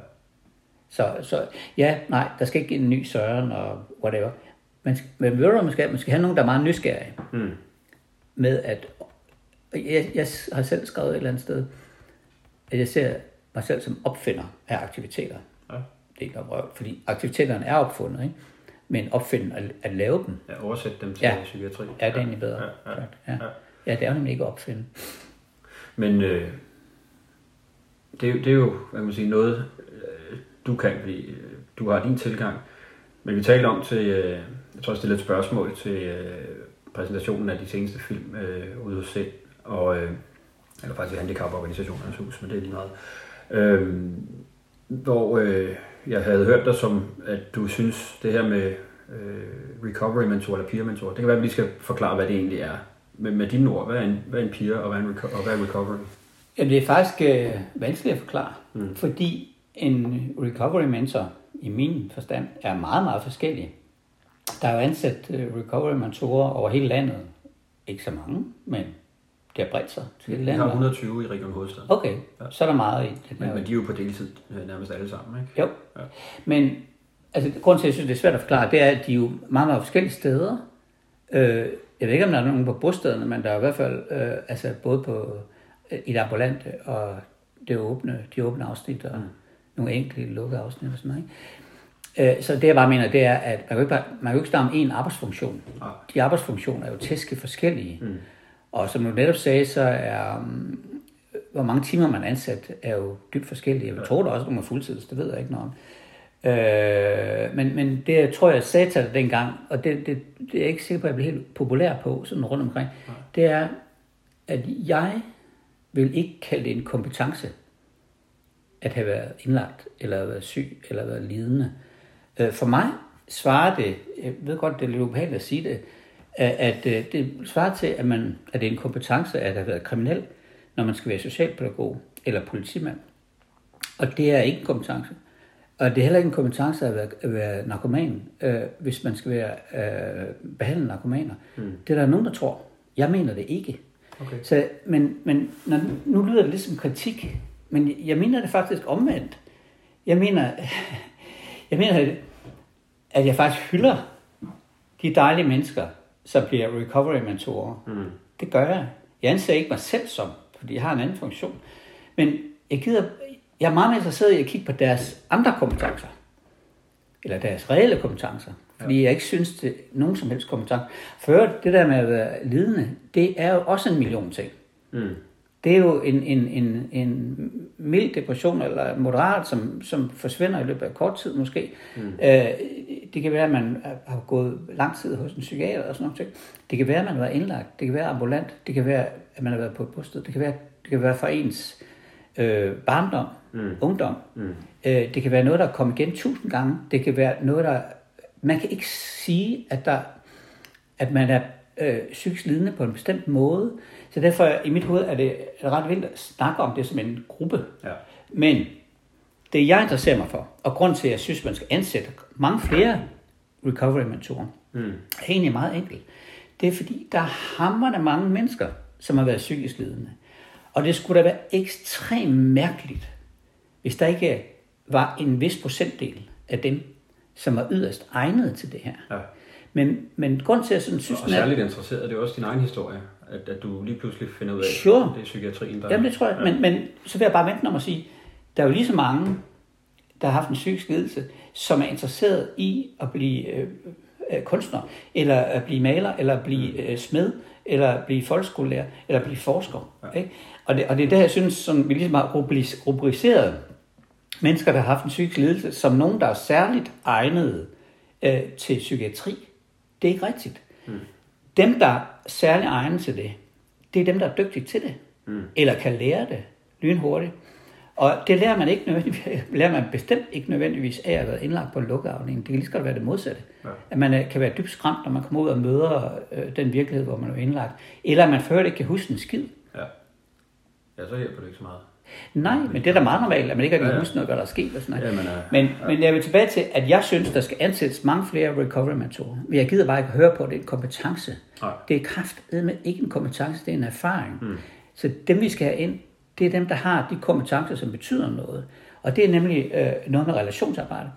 Så, så ja, nej, der skal ikke en ny Søren og whatever. Man skal, men ved du, man skal, man skal have nogen, der er meget nysgerrige Mm. med at... Jeg, jeg har selv skrevet et eller andet sted, at jeg ser mig selv som opfinder af aktiviteter. Ja. Det er ikke noget røv, fordi aktiviteterne er opfundet, ikke? Men opfinde at, at lave dem, ja oversætte dem til Ja. ja. psykiatri. er det egentlig bedre. Ja, ja, ja. ja. ja, det er jo nemlig ikke at opfinde. Men øh, det, er jo- det er jo, hvad man sige, noget, øh, du kan, fordi øh, du har din tilgang. Men vi talte om til, øh, jeg tror, jeg stillede et spørgsmål til øh, præsentationen af de seneste film øh, ude hos Sind, og, øh, eller faktisk i handicaporganisationernes hus, men det er lige meget. Øh, hvor øh, jeg havde hørt dig som, at du synes, det her med øh, recovery mentor eller peer mentor, det kan være, at vi lige skal forklare, hvad det egentlig er. Med, med dine ord, hvad er en, hvad er en peer, og hvad er, en reco- og hvad er recovery? Jamen, det er faktisk øh, vanskeligt at forklare, mm. fordi en recovery mentor, i min forstand, er meget, meget forskellig. Der er jo ansat øh, recovery mentorer over hele landet. Ikke så mange, men det har bredt sig til hele Vi landet. har 120 i Region Hovedstaden. Okay, så er der meget i den Men, her. men de er jo på deltid øh, nærmest alle sammen, ikke? Jo. Ja. Men altså, grunden til, at jeg synes, det er svært at forklare, det er, at de er jo meget, meget forskellige steder. Øh, jeg ved ikke, om der er nogen på bostederne, men der er i hvert fald øh, altså, både på øh, i det ambulante og det åbne, de åbne afsnit og mm. nogle enkelte lukkede afsnit og sådan noget. Ikke? Øh, så det jeg bare mener, det er, at man kan jo ikke, bare, man kan jo ikke starte om en arbejdsfunktion. Nej. De arbejdsfunktioner er jo tæske forskellige. Mm. Og som du netop sagde, så er, um, hvor mange timer man er ansat, er jo dybt forskellige. Jeg tror da også, at man er fuldtids, det ved jeg ikke noget om. Øh, men, men det tror jeg sagde til dig dengang, og det, det, det er jeg ikke sikker på, at jeg bliver helt populær på, sådan rundt omkring, det er, at jeg vil ikke kalde det en kompetence, at have været indlagt, eller have været syg, eller været lidende. Øh, For mig svarer det, jeg ved godt, det er lidt ubehageligt at sige det, at at, øh, det svarer til, at, man, at det er en kompetence at have været kriminel, når man skal være socialpædagog eller politimand. Og det er ikke en kompetence. Og det er heller ikke en kompetence at være, at være narkoman, øh, hvis man skal være øh, behandlet narkomaner. Mm. Det er der nogen, der tror. Jeg mener det ikke. Okay. Så, men men når, nu lyder det lidt som kritik, men jeg mener det faktisk omvendt. Jeg mener, jeg mener at jeg faktisk hylder de dejlige mennesker, som bliver recovery-mentorer. Mm. Det gør jeg. Jeg anser ikke mig selv som, fordi jeg har en anden funktion. Men jeg, gider, jeg er meget mere interesseret i at kigge på deres andre kompetencer. Eller deres reelle kompetencer. Fordi jeg ikke synes, det er nogen som helst kompetence. For det der med at være lidende, det er jo også en million ting. Mm. Det er jo en, en, en, en mild depression, eller moderat, som, som forsvinder i løbet af kort tid måske. Mm. Øh, det kan være, at man har gået lang tid hos en psykiater og sådan noget. Det kan være, at man har været indlagt. Det kan være ambulant. Det kan være, at man har været på et bosted. Det kan være, det kan være fra ens øh, barndom, mm. ungdom. Mm. Øh, det kan være noget, der er kommet igen tusind gange. Det kan være noget, der... Man kan ikke sige, at, der, at man er øh, psykisk lidende på en bestemt måde. Så derfor i mit hoved er det ret vildt at snakke om det som en gruppe. Ja. Men det jeg interesserer mig for, og grund til at jeg synes, man skal ansætte mange flere recovery-mentorer, mm. er egentlig meget enkelt. Det er fordi, der er hammerne mange mennesker, som har været psykisk lidende. Og det skulle da være ekstremt mærkeligt, hvis der ikke var en vis procentdel af dem, som var yderst egnet til det her. Ja. Men, men grund til, at jeg sådan synes, Og er- særligt interesseret, det er også din egen historie, at, at du lige pludselig finder ud af, Sure. at det er psykiatrien, der Jamen det tror jeg, men, men så vil jeg bare vente om at sige, der er jo lige så mange, der har haft en psykisk lidelse, som er interesseret i at blive øh, øh, kunstner, eller at blive maler, eller at blive øh, smed, eller at blive folkeskolelærer, eller at blive forsker. Ja. Ikke? Og, det, og det er der, jeg synes, som vi ligesom har rubriceret mennesker, der har haft en psykisk lidelse, som nogen, der er særligt egnet øh, til psykiatri. Det er ikke rigtigt. Mm. Dem, der er særligt egnet til det, det er dem, der er dygtige til det. Mm. Eller kan lære det lynhurtigt. Og det lærer man ikke nødvendigvis, lærer man bestemt ikke nødvendigvis af at være indlagt på en lukkeafdeling. Det kan lige så godt være det modsatte. Ja. At man øh, kan være dybt skræmt, når man kommer ud og møder øh, den virkelighed, hvor man er indlagt. Eller at man før ikke kan huske en skid. Ja. ja, så hjælper det ikke så meget. Nej, men det er da meget normalt, at man ikke har Ja, kan ja. huske noget, hvad der er sket. Og sådan noget. Ja, men, øh, men, men jeg vil tilbage til, at jeg synes, der skal ansættes mange flere recovery-mentorer. Men jeg gider bare ikke høre på, at det er en kompetence. Nej. Det er kraftedeme ikke en kompetence, det er en erfaring. Mm. Så dem, vi skal have ind, det er dem, der har de kompetencer, som betyder noget. Og det er nemlig øh, noget med relationsarbejde,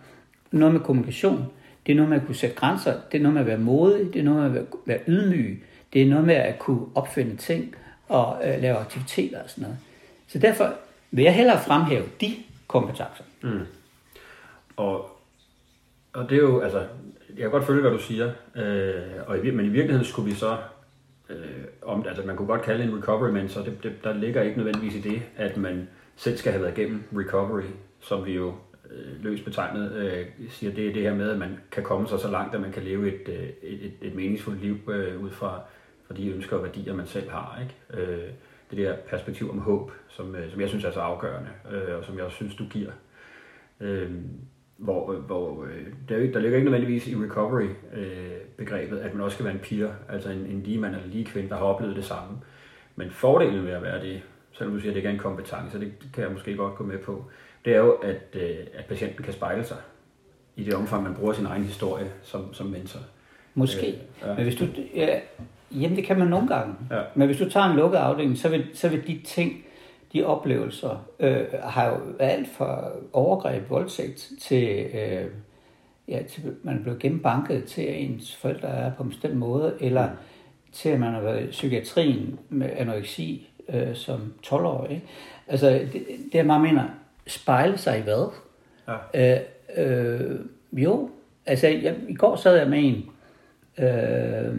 noget med kommunikation, det er noget med at kunne sætte grænser, det er noget med at være modig, det er noget med at være, ydmyg, det er noget med at kunne opfinde ting og øh, lave aktiviteter og sådan noget. Så derfor vil jeg hellere fremhæve de kompetencer. Mm. Og, og det er jo, altså, jeg kan godt følge, hvad du siger, øh, og i, men i virkeligheden skulle vi så, øh, om, altså man kunne godt kalde en recovery mentor, det, det, der ligger ikke nødvendigvis i det, at man selv skal have været igennem recovery, som vi jo øh, løst betegnet øh, siger, det er det her med, at man kan komme sig så langt, at man kan leve et, øh, et, et, et meningsfuldt liv øh, ud fra, fra de ønsker og værdier, man selv har. Ikke? Øh, det der perspektiv om håb, som, øh, som jeg synes er så afgørende, øh, og som jeg også synes, du giver. Øh, hvor, hvor øh, der, er der ligger ikke nødvendigvis i recovery-begrebet, at man også skal være en peer, altså en, en lige mand eller lige kvinde, der har oplevet det samme. Men fordelen ved at være det, selvom du siger, at det ikke er en kompetence, det kan jeg måske godt gå med på, det er jo, at, øh, at patienten kan spejle sig i det omfang, man bruger sin egen historie som, som mentor. Måske. Øh, Øh, ja. Men hvis du, ja, jamen det kan man nogle gange. Ja. Men hvis du tager en lukket afdeling, så vil, så vil de ting, de oplevelser, øh, har jo alt fra overgreb, voldtægt til, øh, ja, til man er blevet gennembanket, til at ens forældre er på en bestemt måde, eller mm. til at man har været i psykiatrien med anoreksi øh, som 12-årig. Ikke? Altså det, det meget mener, spejle sig i hvad? Ja. Øh, øh, jo, altså jeg, i går sad jeg med en, øh,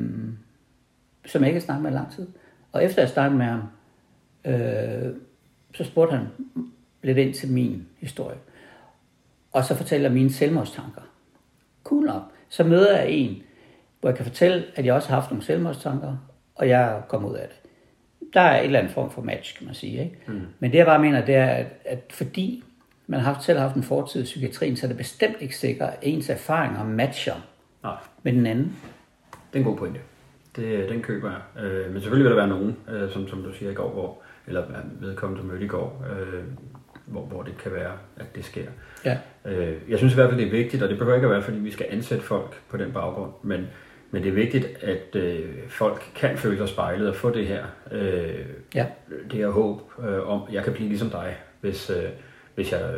som jeg ikke har snakket med i lang tid. Og efter jeg snakkede med ham, øh, så spurgte han lidt ind til min historie. Og så fortæller mine selvmordstanker. Cool nok. Så møder jeg en, hvor jeg kan fortælle, at jeg også har haft nogle selvmordstanker, og jeg er kommet ud af det. Der er et eller andet form for match, kan man sige. Ikke? Mm. Men det jeg bare mener, det er, at, at fordi man har haft, selv haft en fortid i psykiatrien, så er det bestemt ikke sikkert, at ens erfaringer matcher Nej, med den anden. det er en god pointe. Det, den køber jeg. Øh, men selvfølgelig vil der være nogen, øh, som, som du siger i går, hvor, eller vedkommende du mødte i går, øh, hvor, hvor det kan være, at det sker. Ja. Øh, jeg synes i hvert fald, det er vigtigt, og det behøver ikke at være, fordi vi skal ansætte folk på den baggrund, men, men det er vigtigt, at øh, folk kan føle sig spejlet og få det her, øh, Ja. det her håb øh, om, jeg kan blive ligesom dig, hvis, øh, hvis jeg øh,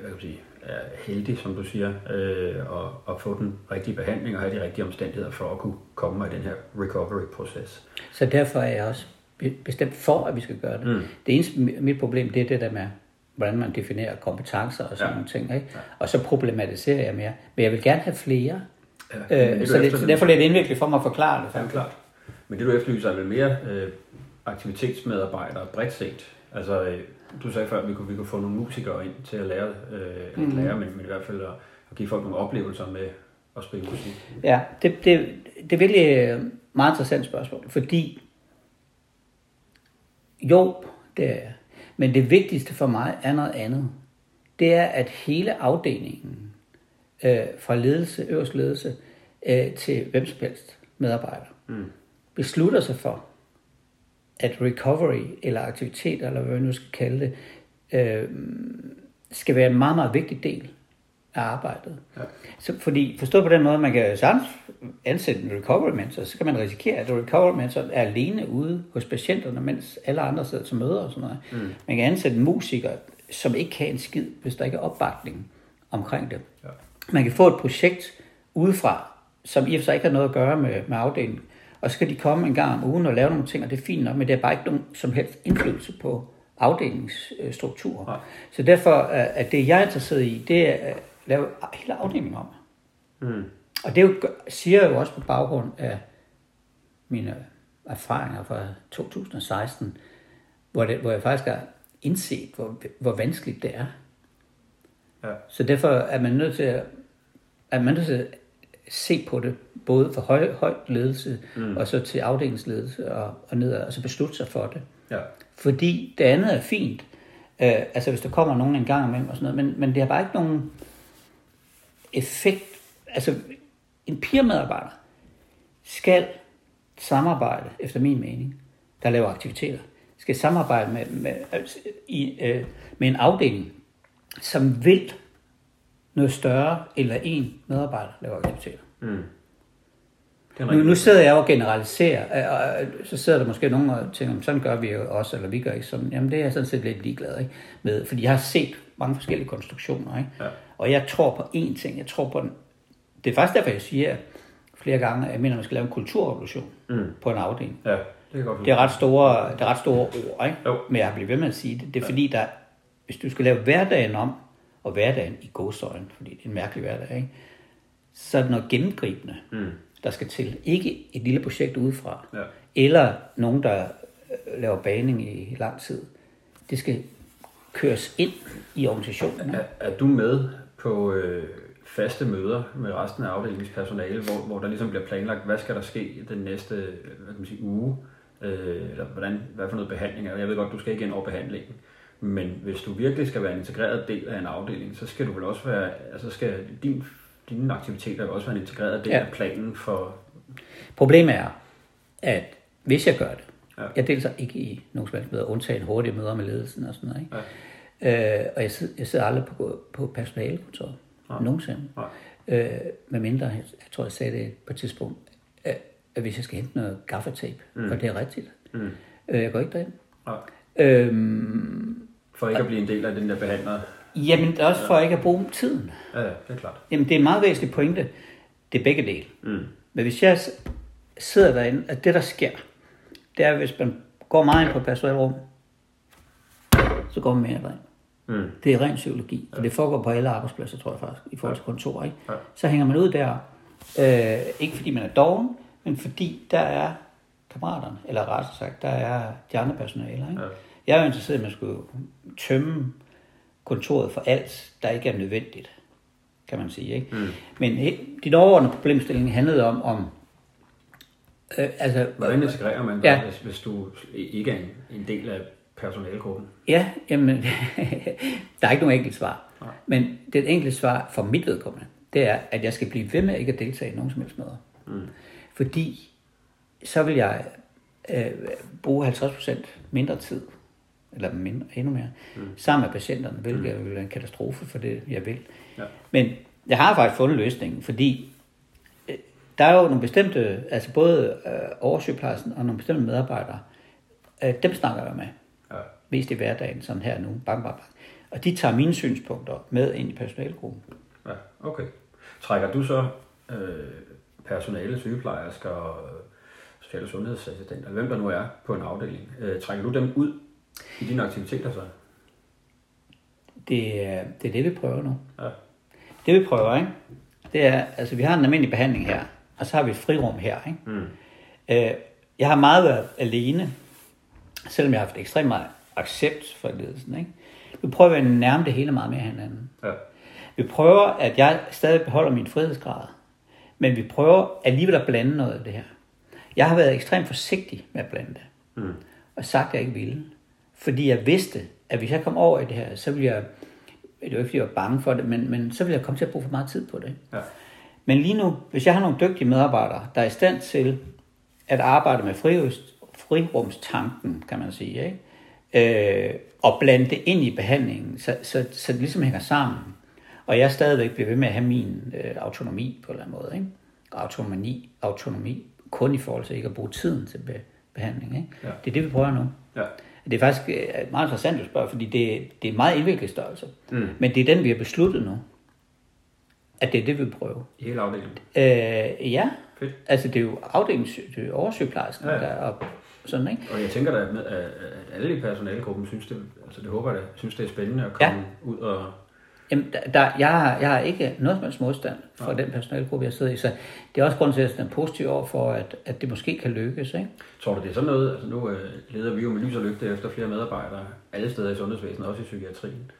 hvad kan man sige, er heldig, som du siger, øh, og, og få den rigtige behandling og have de rigtige omstændigheder for at kunne komme i den her recovery-proces. Så derfor er jeg også bestemt for, at vi skal gøre det. Mm. Det eneste mi- mit problem, det er det der med, hvordan man definerer kompetencer og sådan Ja. nogle ting. Ikke? Ja. Og så problematiserer jeg mere. Men jeg vil gerne have flere. Ja, Øh, det, så, det, så derfor er det indviklet for mig at forklare det. Ja, klart. Men det du efterlyser er vel mere øh, aktivitetsmedarbejdere bredt set. Altså, øh, du sagde før, at vi kunne, vi kunne få nogle musikere ind til at lære, øh, mm. lære men, men i hvert fald at, at give folk nogle oplevelser med at spille musik. Ja, det, det, det er virkelig et meget interessant spørgsmål, fordi jo, det er jeg. Men det vigtigste for mig er noget andet. Det er, at hele afdelingen, øh, fra ledelse, øverst ledelse, øh, til hvem som helst medarbejder, mm. beslutter sig for, at recovery eller aktiviteter, eller hvad vi nu skal kalde det, øh, skal være en meget, meget vigtig del af arbejdet. Ja. Så, fordi forstået på den måde, man kan sagtens ansætte en recovery mentor, så kan man risikere, at recovery mentor er alene ude hos patienterne, mens alle andre sidder til møder og sådan noget. Mm. Man kan ansætte en musiker som ikke kan en skid, hvis der ikke er opbakning omkring det. Ja. Man kan få et projekt udefra, som i og for sig ikke har noget at gøre med, med afdelingen, og så skal de komme en gang om ugen og lave nogle ting, og det er fint nok, men det er bare ikke nogen som helst indflydelse på afdelingsstrukturer. Nej. Så derfor er at det, jeg er interesseret i, det er lave hele afdelingen om. Mm. Og det er jo, siger jeg jo også på baggrund af mine erfaringer fra 2016, hvor, det, hvor jeg faktisk har indset, hvor, hvor vanskeligt det er. Ja. Så derfor er man nødt til at, er man nødt til at se på det, både for høj, høj ledelse, mm. og så til afdelingsledelse og, og ned, og så beslutte sig for det. Ja. Fordi det andet er fint, øh, altså hvis der kommer nogen en gang imellem og sådan noget, men, men det har bare ikke nogen effekt. Altså en peer-medarbejder skal samarbejde, efter min mening, der laver aktiviteter, skal samarbejde med, med, altså, i, øh, med en afdeling, som vil noget større, eller en medarbejder laver aktiviteter. Mm. Nu, nu sidder jeg og generaliserer, og og så sidder der måske nogen og tænker, sådan gør vi jo også, eller vi gør ikke sådan. Jamen det er jeg sådan set lidt ligeglad ikke? med, fordi jeg har set mange forskellige konstruktioner. Ikke? Ja. Og jeg tror på én ting, jeg tror på den. Det er faktisk derfor, jeg siger flere gange, at jeg mener, at man skal lave en kulturrevolution Mm. på en afdeling. Ja, det kan godt Det er ret store, det er ret store ord, ikke? Jo. men jeg bliver ved med at sige det. Det er fordi, der, hvis du skal lave hverdagen om, og hverdagen i godsøjen, fordi det er en mærkelig hverdag, ikke? så er det noget gennemgribende, Mm. der skal til. Ikke et lille projekt udefra, Ja. eller nogen, der øh, laver baning i lang tid. Det skal køres ind i organisationen. Er, er du med på øh, faste møder med resten af afdelingens personale, hvor, hvor der ligesom bliver planlagt, hvad skal der ske den næste øh, hvad kan man sige, uge, øh, eller hvordan, hvad for noget behandling er. Jeg ved godt, du skal ikke ind over behandlingen, men hvis du virkelig skal være en integreret del af en afdeling, så skal du vel også være, altså skal din, dine aktiviteter også være en integreret del Ja. af planen for... Problemet er, at hvis jeg gør det, ja. jeg deltager ikke i nogen som helst møder, undtagen hurtige møder med ledelsen og sådan noget. Ikke? Ja. Øh, og jeg sidder, jeg sidder aldrig på, på personalekontoret. Nej. Nogensinde. Nej. Øh, med mindre, jeg, jeg tror, jeg sagde det på et tidspunkt, at, at hvis jeg skal hente noget gaffatape, mm. og det er rigtigt, Mm. øh, jeg går ikke derind. Nej. Øhm, For ikke at blive en del af den der behandler. jamen, det er også for ikke at bruge tiden. Ja, ja, det er klart. Jamen, det er en meget væsentlig pointe. Det er begge dele. Mm. Men hvis jeg sidder derinde, at det der sker, det er, hvis man går meget ind på et personalrum, så går man mere derind. Mm. Det er ren psykologi, og det foregår på alle arbejdspladser, tror jeg faktisk, i forhold til kontor. Ikke? Ja. Så hænger man ud der, øh, ikke fordi man er doven, men fordi der er kammeraterne, eller rettere sagt, der er de andre personaler. Ikke? Ja. Jeg er jo interesseret i, at man skulle tømme kontoret for alt, der ikke er nødvendigt, kan man sige. Ikke? Mm. Men din overordnede problemstilling handlede om, om øh, altså, Hvordan integrerer man Ja. ja. hvis, hvis du ikke er en, en del af personalegruppen? Ja, jamen, der er ikke nogen enkelt svar. Nej. Men det enkelte svar for mit vedkommende, det er, at jeg skal blive ved med ikke at deltage i nogen som helst møder. Mm. Fordi så vil jeg øh, bruge 50% mindre tid, eller mindre, endnu mere, mm. sammen med patienterne, hvilket mm. vil være en katastrofe for det, jeg vil. Ja. Men jeg har faktisk fundet løsningen, fordi øh, der er jo nogle bestemte, altså både øh, oversygeplejersken og nogle bestemte medarbejdere, øh, dem snakker jeg med Ja. mest i hverdagen, sådan her nu, bang, bang, bang. Og de tager mine synspunkter med ind i personalegruppen. ja, okay. Trækker du så øh, personale, sygeplejersker og øh, social- og sundhedsassistenter, hvem der nu er på en afdeling, øh, trækker du dem ud i dine aktiviteter så? Det er, det er det, vi prøver nu. Ja. Det vi prøver, ikke? Det er, altså vi har en almindelig behandling her, og så har vi et frirum her, ikke? Mm. Øh, jeg har meget været alene, selvom jeg har haft ekstremt meget accept for ledelsen, ikke? Vi prøver at nærme det hele meget mere hinanden. Ja. Vi prøver, at jeg stadig beholder min frihedsgrad, men vi prøver alligevel at blande noget af det her. Jeg har været ekstremt forsigtig med at blande det, Mm. og sagt, at jeg ikke ville. Fordi jeg vidste, at hvis jeg kom over i det her, så ville jeg, det var ikke fordi jeg var bange for det, men, men så ville jeg komme til at bruge for meget tid på det. Ja. Men lige nu, hvis jeg har nogle dygtige medarbejdere, der er i stand til at arbejde med friøst, frirumstanken, kan man sige, ikke? Øh, og blande det ind i behandlingen, så, så, så det ligesom hænger sammen. Og jeg stadigvæk bliver ved med at have min øh, autonomi på en eller anden måde. Ikke? Og autonomi, autonomi kun i forhold til ikke at bruge tiden til be, behandling. Ikke? Ja. Det er det, vi prøver nu. Ja. Det er faktisk øh, meget interessant at spørge, fordi det, det er meget indviklet størrelse. Mm. Men det er den, vi har besluttet nu, at det er det, vi vil prøve. I hele afdelingen. Øh, ja, Fedt. altså det er jo afdelings, det er jo oversygeplejersken, Ja. ja. der og sådan, ikke? Og jeg tænker da, at, alle i personalegruppen synes det, altså det håber jeg da, synes det er spændende at komme ja. ud og... Jamen, der, der, jeg, har, jeg har ikke noget som helst modstand for den personalegruppe, jeg sidder i, så det er også grund til, at jeg er positiv over for, at, at det måske kan lykkes, ikke? Tror du, det er sådan noget, altså nu øh, leder vi jo med lys og lygte efter flere medarbejdere alle steder i sundhedsvæsenet, også i psykiatrien.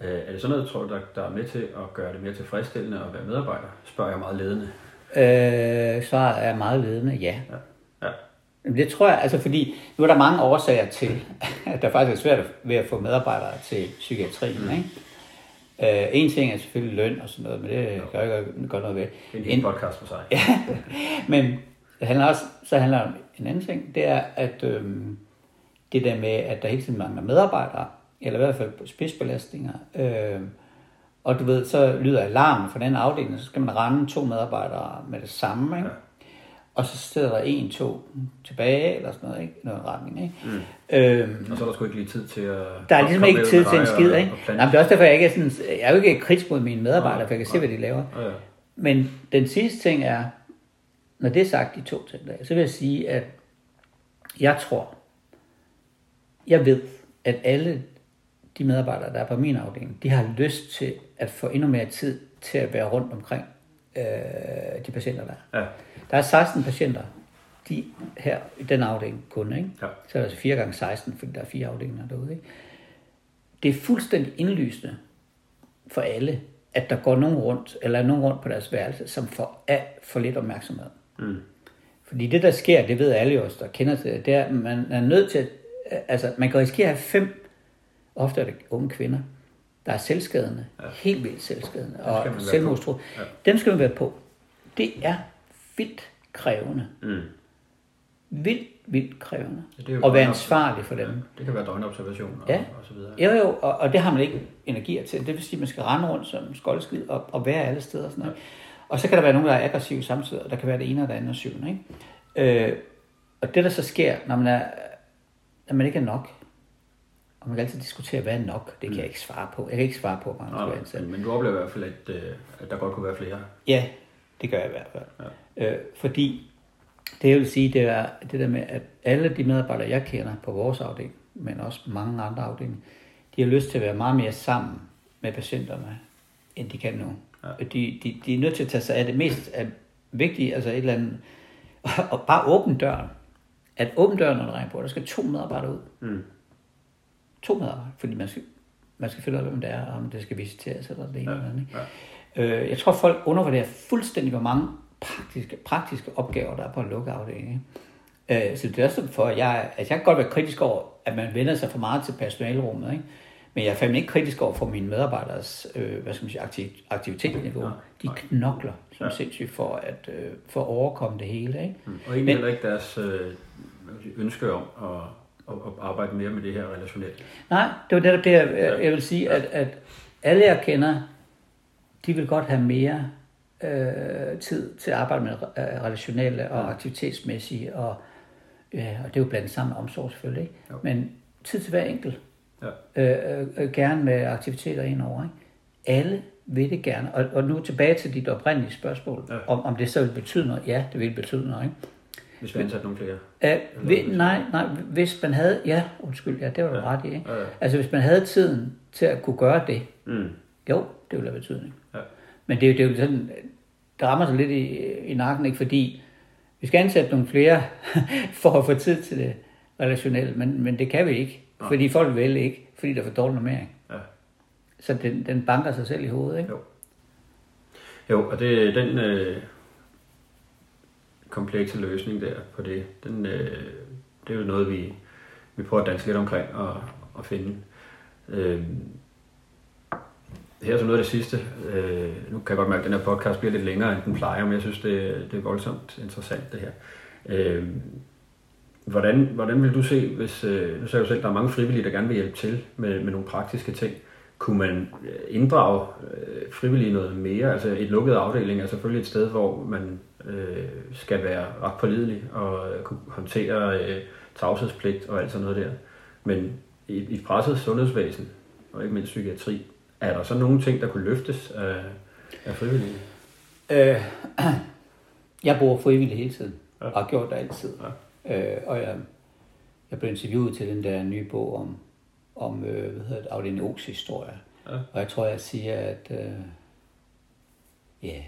Øh, er det sådan noget, tror du, der, der er med til at gøre det mere tilfredsstillende at være medarbejder? Spørger jeg meget ledende. Øh, svaret er meget ledende, ja. Ja. Det tror jeg, altså fordi nu er der mange årsager til, at der faktisk er svært ved at få medarbejdere til psykiatrien. Mm. Ikke? Øh, en ting er selvfølgelig løn og sådan noget, men det kan jeg ikke gøre noget ved. Det er en hel podcast for sig. Ja, men det handler også, så handler det om en anden ting, det er, at øhm, det der med, at der hele tiden mangler medarbejdere, eller i hvert fald spidsbelastninger, øhm, og du ved, så lyder alarmen fra den afdeling, så skal man rende to medarbejdere med det samme, ikke? Ja. Og så sidder der en, to tilbage, eller sådan noget, ikke? Noget retning, ikke? Mm. Øhm, Og så er der sgu ikke lige tid til at... der er ligesom ikke tid til en skid, ikke? og Nej, men det er også derfor, jeg ikke er sådan, jeg er jo ikke kritisk mod mine medarbejdere, for jeg kan se, hvad de laver. Ja, ja. Men den sidste ting er, når det er sagt de to ting, så vil jeg sige, at jeg tror, jeg ved, at alle de medarbejdere, der er på min afdeling, de har lyst til at få endnu mere tid til at være rundt omkring øh, de patienter, der er. Ja, Der er 16 patienter, de her i den afdeling kun, ikke? Ja. Så er det altså 4 gange 16, fordi der er fire afdelinger derude, ikke? Det er fuldstændig indlysende for alle, at der går nogen rundt, eller er nogen rundt på deres værelse, som får af for lidt opmærksomhed. Mm. Fordi det, der sker, det ved alle os, der kender til det, det er, at man er nødt til at, altså man kan risikere at have fem, ofte er det unge kvinder, der er selvskadende, ja. helt vildt selvskadende, og selvmordstro. Ja. Dem skal man være på. Det er vildt krævende. Mm. Vildt, vildt krævende. Ja, at være ansvarlig for dem. Det kan være døgnobservation og, Ja. og så videre. Jo, jo, og, og det har man ikke energier til. Det vil sige, at man skal rende rundt som skoldskid og, og være alle steder. Og, sådan noget. og så kan der være nogen, der er aggressive samtidig, og der kan være det ene og det andet og syvende. Ikke? Øh, og det, der så sker, når man, er, når man ikke er nok, og man kan altid diskutere, hvad er nok, det kan jeg ikke svare på. Jeg kan ikke svare på, hvor man skal ansat. men, men du oplever i hvert fald, at, øh, at der godt kunne være flere. Ja, det gør jeg i hvert fald. Ja. Øh, fordi det jeg vil sige, det er det der med, at alle de medarbejdere, jeg kender på vores afdeling, men også mange andre afdelinger, de har lyst til at være meget mere sammen med patienterne, end de kan nu. Ja. De, de, de er nødt til at tage sig af det mest af vigtige, altså et eller andet, og bare åbne døren. At åbne døren, når der regner på, der skal to medarbejdere ud. Mm. To medarbejdere, fordi man skal, man skal ud af, hvem det er, om det skal visiteres eller det ene ja. eller andet. Ikke? Øh, jeg tror, folk undervurderer fuldstændig, hvor mange praktiske, praktiske opgaver, der er på en lukket afdeling. Ikke? Øh, så det er også for, at jeg, altså jeg kan godt være kritisk over, at man vender sig for meget til personalrummet, ikke? men jeg er fandme ikke kritisk over for mine medarbejderes øh, hvad skal man sige, aktiv, aktivitetsniveau. Nej, De knokler som Ja. sindssygt for at, øh, for at overkomme det hele. Ikke? Mm. Og egentlig Men- heller ikke deres øh, ønske om at, at, at arbejde mere med det her relationelt. Nej, det var netop det, jeg, jeg vil sige, at, at alle jeg kender, de vil godt have mere øh, tid til at arbejde med øh, relationelle og aktivitetsmæssige, og, ja, og det er jo blandt sammen omsorg selvfølgelig, ikke? Jo. men tid til hver enkelt. Ja. Øh, øh, øh, gerne med aktiviteter indover. Ikke? Alle vil det gerne. Og, og nu tilbage til dit oprindelige spørgsmål, Ja. ja. om, om det så vil betyde noget. Ja, det vil betyde noget. Ikke? Hvis vi ansætter nogle flere. Uh, vi, nej, nej, hvis man havde, ja, undskyld, ja, det var du ret i, ikke? Ja, ja. Altså, hvis man havde tiden til at kunne gøre det, Mm. jo, det ville have betydning. Ja. Men det, er jo- det er jo sådan, det rammer sig lidt i, i nakken, ikke? Fordi vi skal ansætte nogle flere for at få tid til det relationelle, men, men det kan vi ikke, Nej. fordi folk vil ikke, fordi der er for dårlig normering. Ja. Så den, den banker sig selv i hovedet, ikke? Jo. Jo, og det, den øh, komplekse løsning der på det, den, øh, det er jo noget, vi, vi prøver at danse lidt omkring og, og finde. Øh, her så noget af det sidste. Øh, nu kan jeg godt mærke, at den her podcast bliver lidt længere, end den plejer, men jeg synes, det, det er voldsomt interessant, det her. Øh, hvordan, hvordan vil du se, hvis, øh, nu sagde du selv, at der er mange frivillige, der gerne vil hjælpe til med, med nogle praktiske ting. Kunne man øh, inddrage øh, frivillige noget mere? Altså et lukket afdeling er selvfølgelig et sted, hvor man øh, skal være ret pålidelig og øh, kunne håndtere øh, tavshedspligt og alt sådan noget der. Men i, i presset sundhedsvæsen, og ikke mindst psykiatri, er der så nogle ting, der kunne løftes af, af frivillige? Øh, jeg bruger frivillig hele tiden, Ja. og har gjort det altid. Øh, og jeg, jeg blev interviewet til den der nye bog om, om øh, hvad hedder det, Afdeling O's historie. Ja. Og jeg tror, jeg siger, at øh, ja,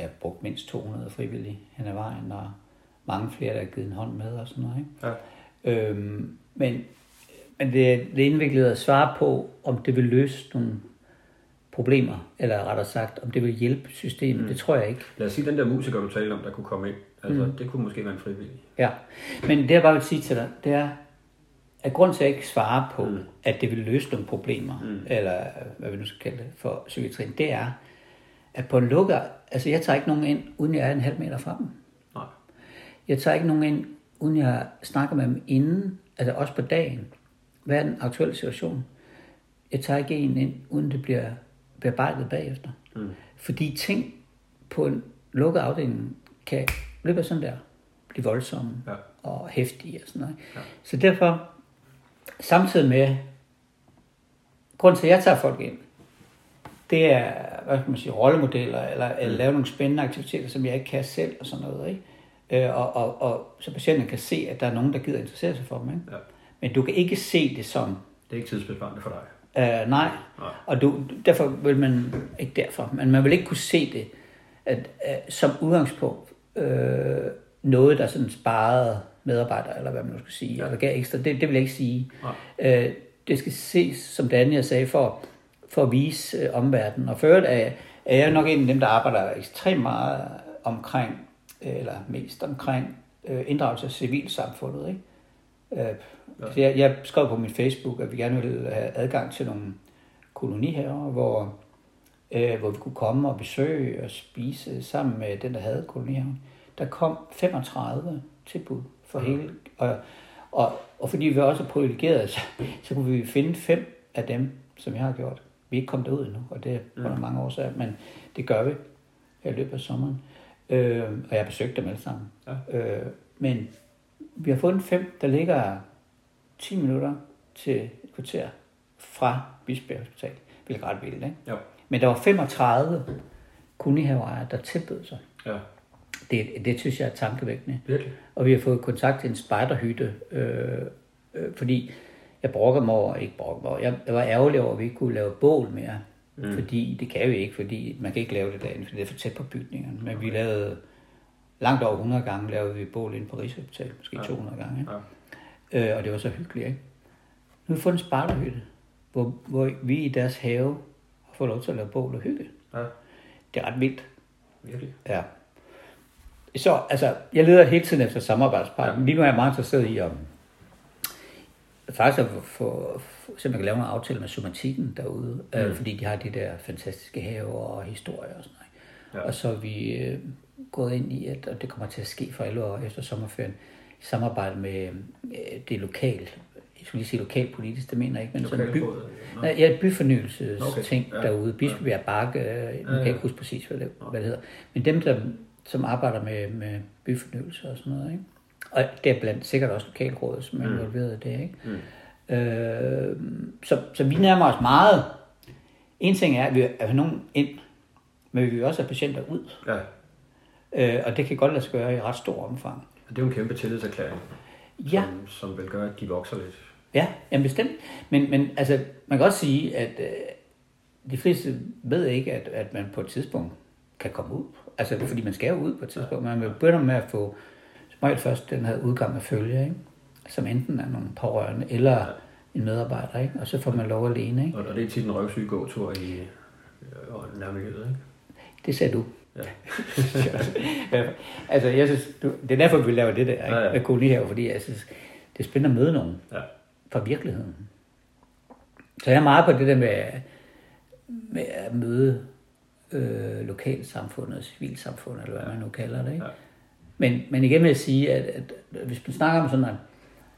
har brugt mindst 200 frivillige hen ad vejen, og mange flere, der har givet en hånd med og sådan noget. Ikke? Ja. Øhm, men men det, det er indviklet at svare på, om det vil løse nogle problemer, eller rettere sagt, om det vil hjælpe systemet. Mm. Det tror jeg ikke. Lad os sige, den der musiker, du talte om, der kunne komme ind. Altså, mm. det kunne måske være en frivillig. Ja, men det jeg bare vil sige til dig, det er, at grund til at ikke svare på, mm. at det vil løse nogle problemer, mm. eller hvad vi nu skal kalde det, for psykiatrien, det er, at på lukker, altså jeg tager ikke nogen ind, uden jeg er en halv meter fra dem. Nej. Jeg tager ikke nogen ind, uden jeg snakker med dem inden, altså også på dagen. Hvad er den aktuelle situation? Jeg tager ikke en ind, uden det bliver bearbejdet bagefter. Mm. Fordi ting på en lukket afdeling kan løbe sådan der, blive voldsomme Ja. og hæftige og sådan noget. Ja. Så derfor, samtidig med, grund til, at jeg tager folk ind, det er, hvad skal man sige, rollemodeller, eller, eller lave nogle spændende aktiviteter, som jeg ikke kan selv, og sådan noget, ikke? Øh, og, og, og så patienten kan se, at der er nogen, der gider interessere sig for dem, ikke? Ja. Men du kan ikke se det som, Det er ikke tidsbesparende for dig. øh, nej, Nej. og du, derfor vil man, ikke derfor, men man vil ikke kunne se det, at, at som udgangspunkt, øh, noget, der sådan sparede medarbejdere, eller hvad man nu skal sige, ja. eller gav ekstra, det, det vil jeg ikke sige. Øh, det skal ses, som det andet, jeg sagde, for, for at vise øh, omverdenen. Og for øvrigt er, er jeg nok en af dem, der arbejder ekstremt meget omkring, øh, eller mest omkring, øh, inddragelse af civilsamfundet. Ikke? Øh, ja. jeg, jeg skrev på min Facebook, at vi gerne ville have adgang til nogle kolonihaver, hvor, øh, hvor vi kunne komme og besøge og spise sammen med den, der havde kolonihaven. Der kom 35 tilbud for hele, og, og, og fordi vi også er privilegerede, så, så kunne vi finde fem af dem, som jeg har gjort. Vi er ikke kommet derud endnu, og det er under mange år siden, men det gør vi i løbet af sommeren. Øh, og jeg har besøgt dem alle sammen. Ja. Øh, men vi har fundet fem, der ligger 10 minutter til et kvarter fra Bispebjerg Hospital, hvilket ret vildt, ikke? Jo. Men der var 35 kolonihaveejere, der tilbød sig. Ja. Det, det synes jeg er tankevækkende. Virkelig. Og vi har fået kontakt til en spejderhytte, øh, øh, fordi jeg brokker mig over, ikke brokker mig over, jeg, jeg var ærgerlig over, at vi ikke kunne lave bål mere. Mm. Fordi det kan vi ikke, fordi man kan ikke lave det derinde, fordi det er for tæt på bygningerne. Men vi lavede langt over 100 gange lavede vi bål inde på Rigshospitalet, måske 200 gange. Ikke? Ja. Øh, og det var så hyggeligt, ikke? Nu har vi fundet en spejderhytte, hvor, hvor vi i deres have har fået lov til at lave bål og hygge. Ja. Det er ret vildt. Virkelig. Ja. Så, altså, jeg leder hele tiden efter samarbejdspartner. Ja. Lige nu er jeg meget interesseret i, om faktisk at få, få, simpelthen kan lave nogle aftaler med somatikken derude, mm. øh, fordi de har de der fantastiske haver og historier og sådan noget. Ja. Og så er vi øh, gået ind i, at og det kommer til at ske for alle år efter sommerferien, i samarbejde med øh, det lokale, jeg skulle lige sige lokalpolitisk, det mener jeg ikke, men sådan en by. Nej, ja, et byfornyelsesting Okay, okay. ja. derude. Bispebjerg Bakke, øh, jeg kan ja. ikke huske præcis, hvad det, hvad det hedder. Men dem, der, som arbejder med, med byfornyelse og sådan noget, ikke? Og det er blandt sikkert også lokalrådet, som er involveret i det, ikke? Mm. Øh, så, så vi nærmer os meget. En ting er, at vi er nogen ind, men vi vil også have patienter ud. Ja. Øh, og det kan godt lade sig gøre i ret stor omfang. Og det er jo en kæmpe tillidserklæring, Ja, som, som vil gøre, at de vokser lidt. ja, jamen bestemt. Men, men altså, man kan også sige, at øh, de fleste ved ikke, at, at man på et tidspunkt kan komme ud. Altså, fordi man skal jo ud på et tidspunkt. Man begynder med at få, som regel først den her udgang af følge, ikke? som enten er nogle pårørende eller en medarbejder, ikke? og så får man lov alene. Ikke? Og, det er tit en røvsyg gåtur i øh, nærmiljøet, ikke? Det sagde du. Ja. altså, jeg synes, du, det er derfor, vi laver det der, ikke? Ja, ja. med kolonihaver, fordi jeg synes, det er spændende at møde nogen Ja. fra virkeligheden. Så jeg er meget på det der med, med at møde øh, lokalsamfundet, civilsamfundet, eller hvad man nu kalder det. Ikke? Ja. Men, men igen vil jeg sige, at, at hvis man snakker om sådan en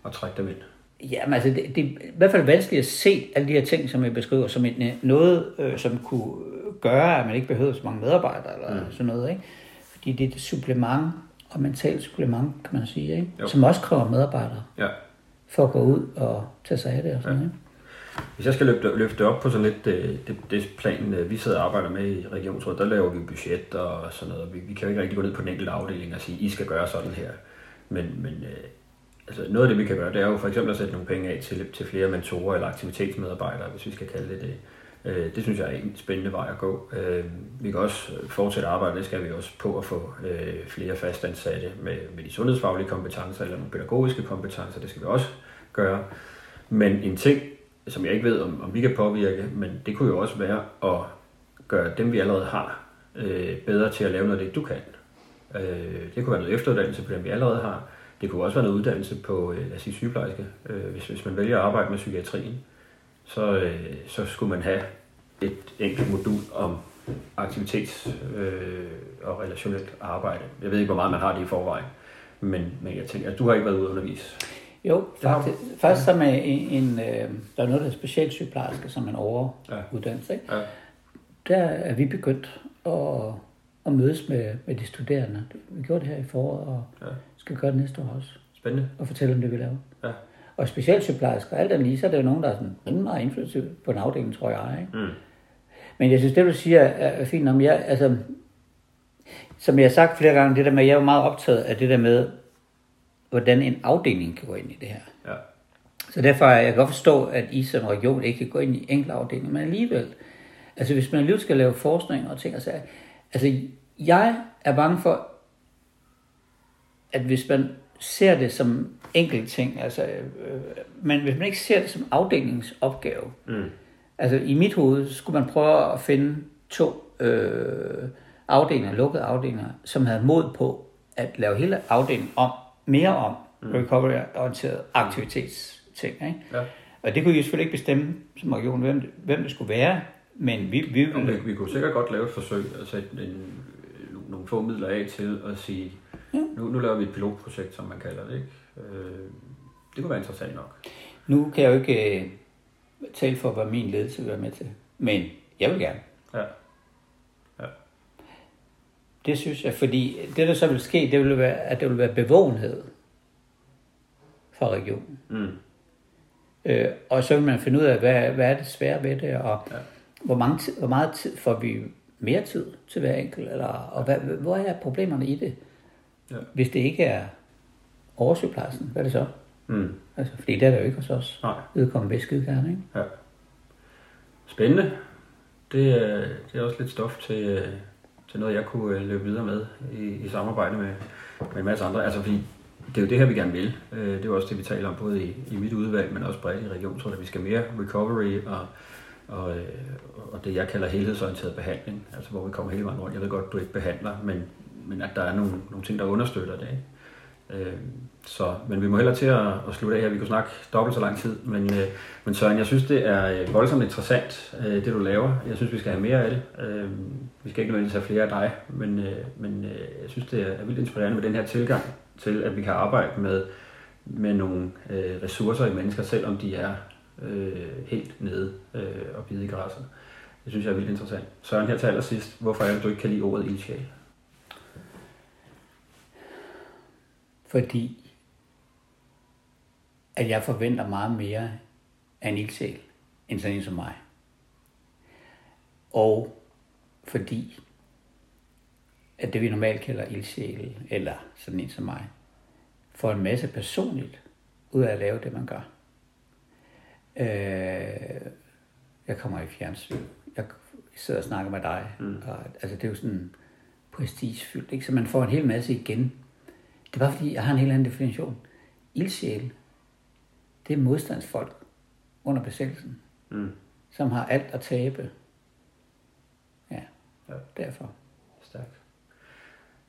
Og trække dem ind. Jamen altså, det, det er i hvert fald vanskeligt at se alle de her ting, som jeg beskriver, som en, noget, øh, som kunne gøre, at man ikke behøver så mange medarbejdere eller mm. sådan noget. Ikke? Fordi det er et supplement, og mentalt supplement, kan man sige, ikke? Jo. som også kræver medarbejdere. Ja. for at gå ud og tage sig af det og sådan noget. Hvis jeg skal løfte, løfte op på sådan lidt det, det, det plan, øh, vi sidder og arbejder med i Regionsrådet, der laver vi budget og sådan noget. Vi, vi kan jo ikke rigtig gå ned på den enkelte afdeling og sige, I skal gøre sådan her. Men, men øh, altså noget af det, vi kan gøre, det er jo for eksempel at sætte nogle penge af til, til flere mentorer eller aktivitetsmedarbejdere, hvis vi skal kalde det det. Det synes jeg er en spændende vej at gå. Vi kan også fortsætte arbejde, det skal vi også på at få flere fastansatte med, med de sundhedsfaglige kompetencer eller nogle pædagogiske kompetencer, det skal vi også gøre. Men en ting, som jeg ikke ved, om, om vi kan påvirke, men det kunne jo også være at gøre dem, vi allerede har, øh, bedre til at lave noget af det, du kan. Øh, det kunne være noget efteruddannelse på dem, vi allerede har. Det kunne også være noget uddannelse på, øh, lad os sige, sygeplejerske. Øh, hvis, hvis man vælger at arbejde med psykiatrien, så, øh, så skulle man have et enkelt modul om aktivitets- øh, og relationelt arbejde. Jeg ved ikke, hvor meget man har det i forvejen, men, men jeg tænker, at du har ikke været ude at undervise. Jo, faktisk, faktisk så med en, en, øh, der er noget, der er specialsygeplejerske, som en overuddannelse. Ikke? Ja. Der er vi begyndt at, at mødes med, med de studerende. Vi gjorde det her i foråret, og Ja. skal gøre det næste år også, Spændende. og fortælle om det, vi laver. Ja. Og specialsygeplejersker, alt andet lige, så er der jo nogen, der er sådan rimelig meget indflydelse på en afdeling, tror jeg. Ikke? Mm. Men jeg synes, det du siger er fint om jeg, altså, som jeg har sagt flere gange, det der med, jeg er meget optaget af det der med, hvordan en afdeling kan gå ind i det her. Ja. Så derfor er jeg godt forstå, at I som region ikke kan gå ind i enkelte afdelinger, men alligevel, altså hvis man alligevel skal lave forskning og ting og sager, altså jeg er bange for, at hvis man ser det som enkelt ting, altså, øh, men hvis man ikke ser det som afdelingsopgave, Mm. altså i mit hoved skulle man prøve at finde to øh, afdelinger, lukkede afdelinger, som havde mod på at lave hele afdelingen om, mere om mm. recovery-orienteret aktivitetsting. Ikke? Ja. Og det kunne I jo selvfølgelig ikke bestemme som region, hvem, det- hvem det skulle være, men vi, vi Jo, vi, vi kunne sikkert godt lave et forsøg at sætte en, nogle få midler af til at sige, nu, nu laver vi et pilotprojekt, som man kalder det. Ikke? Øh, det kunne være interessant nok. Nu kan jeg jo ikke øh, tale for, hvad min ledelse vil være med til, men jeg vil gerne. Ja. Det synes jeg, fordi det, der så vil ske, det vil være, at der vil være bevågenhed fra regionen. Mm. Øh, og så vil man finde ud af, hvad, hvad er det svære ved det, og Ja. hvor, mange hvor meget tid får vi mere tid til hver enkelt, eller, og hvad, hvor er problemerne i det? Ja. Hvis det ikke er oversygeplejersken, hvad er det så? Mm. Altså, fordi det er der jo ikke hos os. Nej. Vedkommende vil skide gerne, ikke? Ja. Spændende. Det, er- det er også lidt stof til, øh, til noget, jeg kunne øh, løbe videre med i, i samarbejde med, med en masse andre. Altså, fordi det er jo det her, vi gerne vil. Øh, Det er jo også det, vi taler om, både i, i mit udvalg, men også bredt i regionsrådet, at vi skal mere recovery og, og, øh, og det, jeg kalder helhedsorienteret behandling, altså hvor vi kommer hele vejen rundt. Jeg ved godt, du ikke behandler, men, men at der er nogle, nogle ting, der understøtter det. Ikke? Øh, Så, men vi må hellere til at, at slutte af her. Vi kunne snakke dobbelt så lang tid. Men, øh, men Søren, jeg synes, det er øh, voldsomt interessant, øh, det du laver. Jeg synes, vi skal have mere af det. Øh, Vi skal ikke nødvendigvis have flere af dig, men, øh, men øh, jeg synes, det er vildt inspirerende med den her tilgang til, at vi kan arbejde med, med nogle øh, ressourcer i mennesker, selvom de er øh, helt nede øh, og bide i græsset. Det synes jeg er vildt interessant. Søren, her til allersidst, hvorfor er det, du ikke kan lide ordet ildsjæl? Fordi at jeg forventer meget mere af en ildsjæl, end sådan en som mig. Og fordi at det vi normalt kalder ildsjæl, eller sådan en som mig, får en masse personligt ud af at lave det, man gør. Øh, jeg kommer i fjernsyn. Jeg sidder og snakker med dig. Mm. Og, altså, det er jo sådan prestigefyldt, ikke? Så man får en hel masse igen. Det er bare fordi, jeg har en helt anden definition. Ildsjæl, det er modstandsfolk under besættelsen, Mm. som har alt at tabe. Ja, Ja. derfor. Stærkt.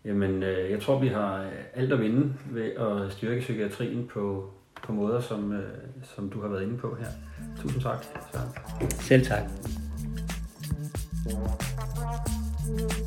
Jamen, øh, jeg tror, vi har øh, alt at vinde ved at styrke psykiatrien på, på måder, som, øh, som du har været inde på her. Tusind tak, Søren. Selv tak. Åh oh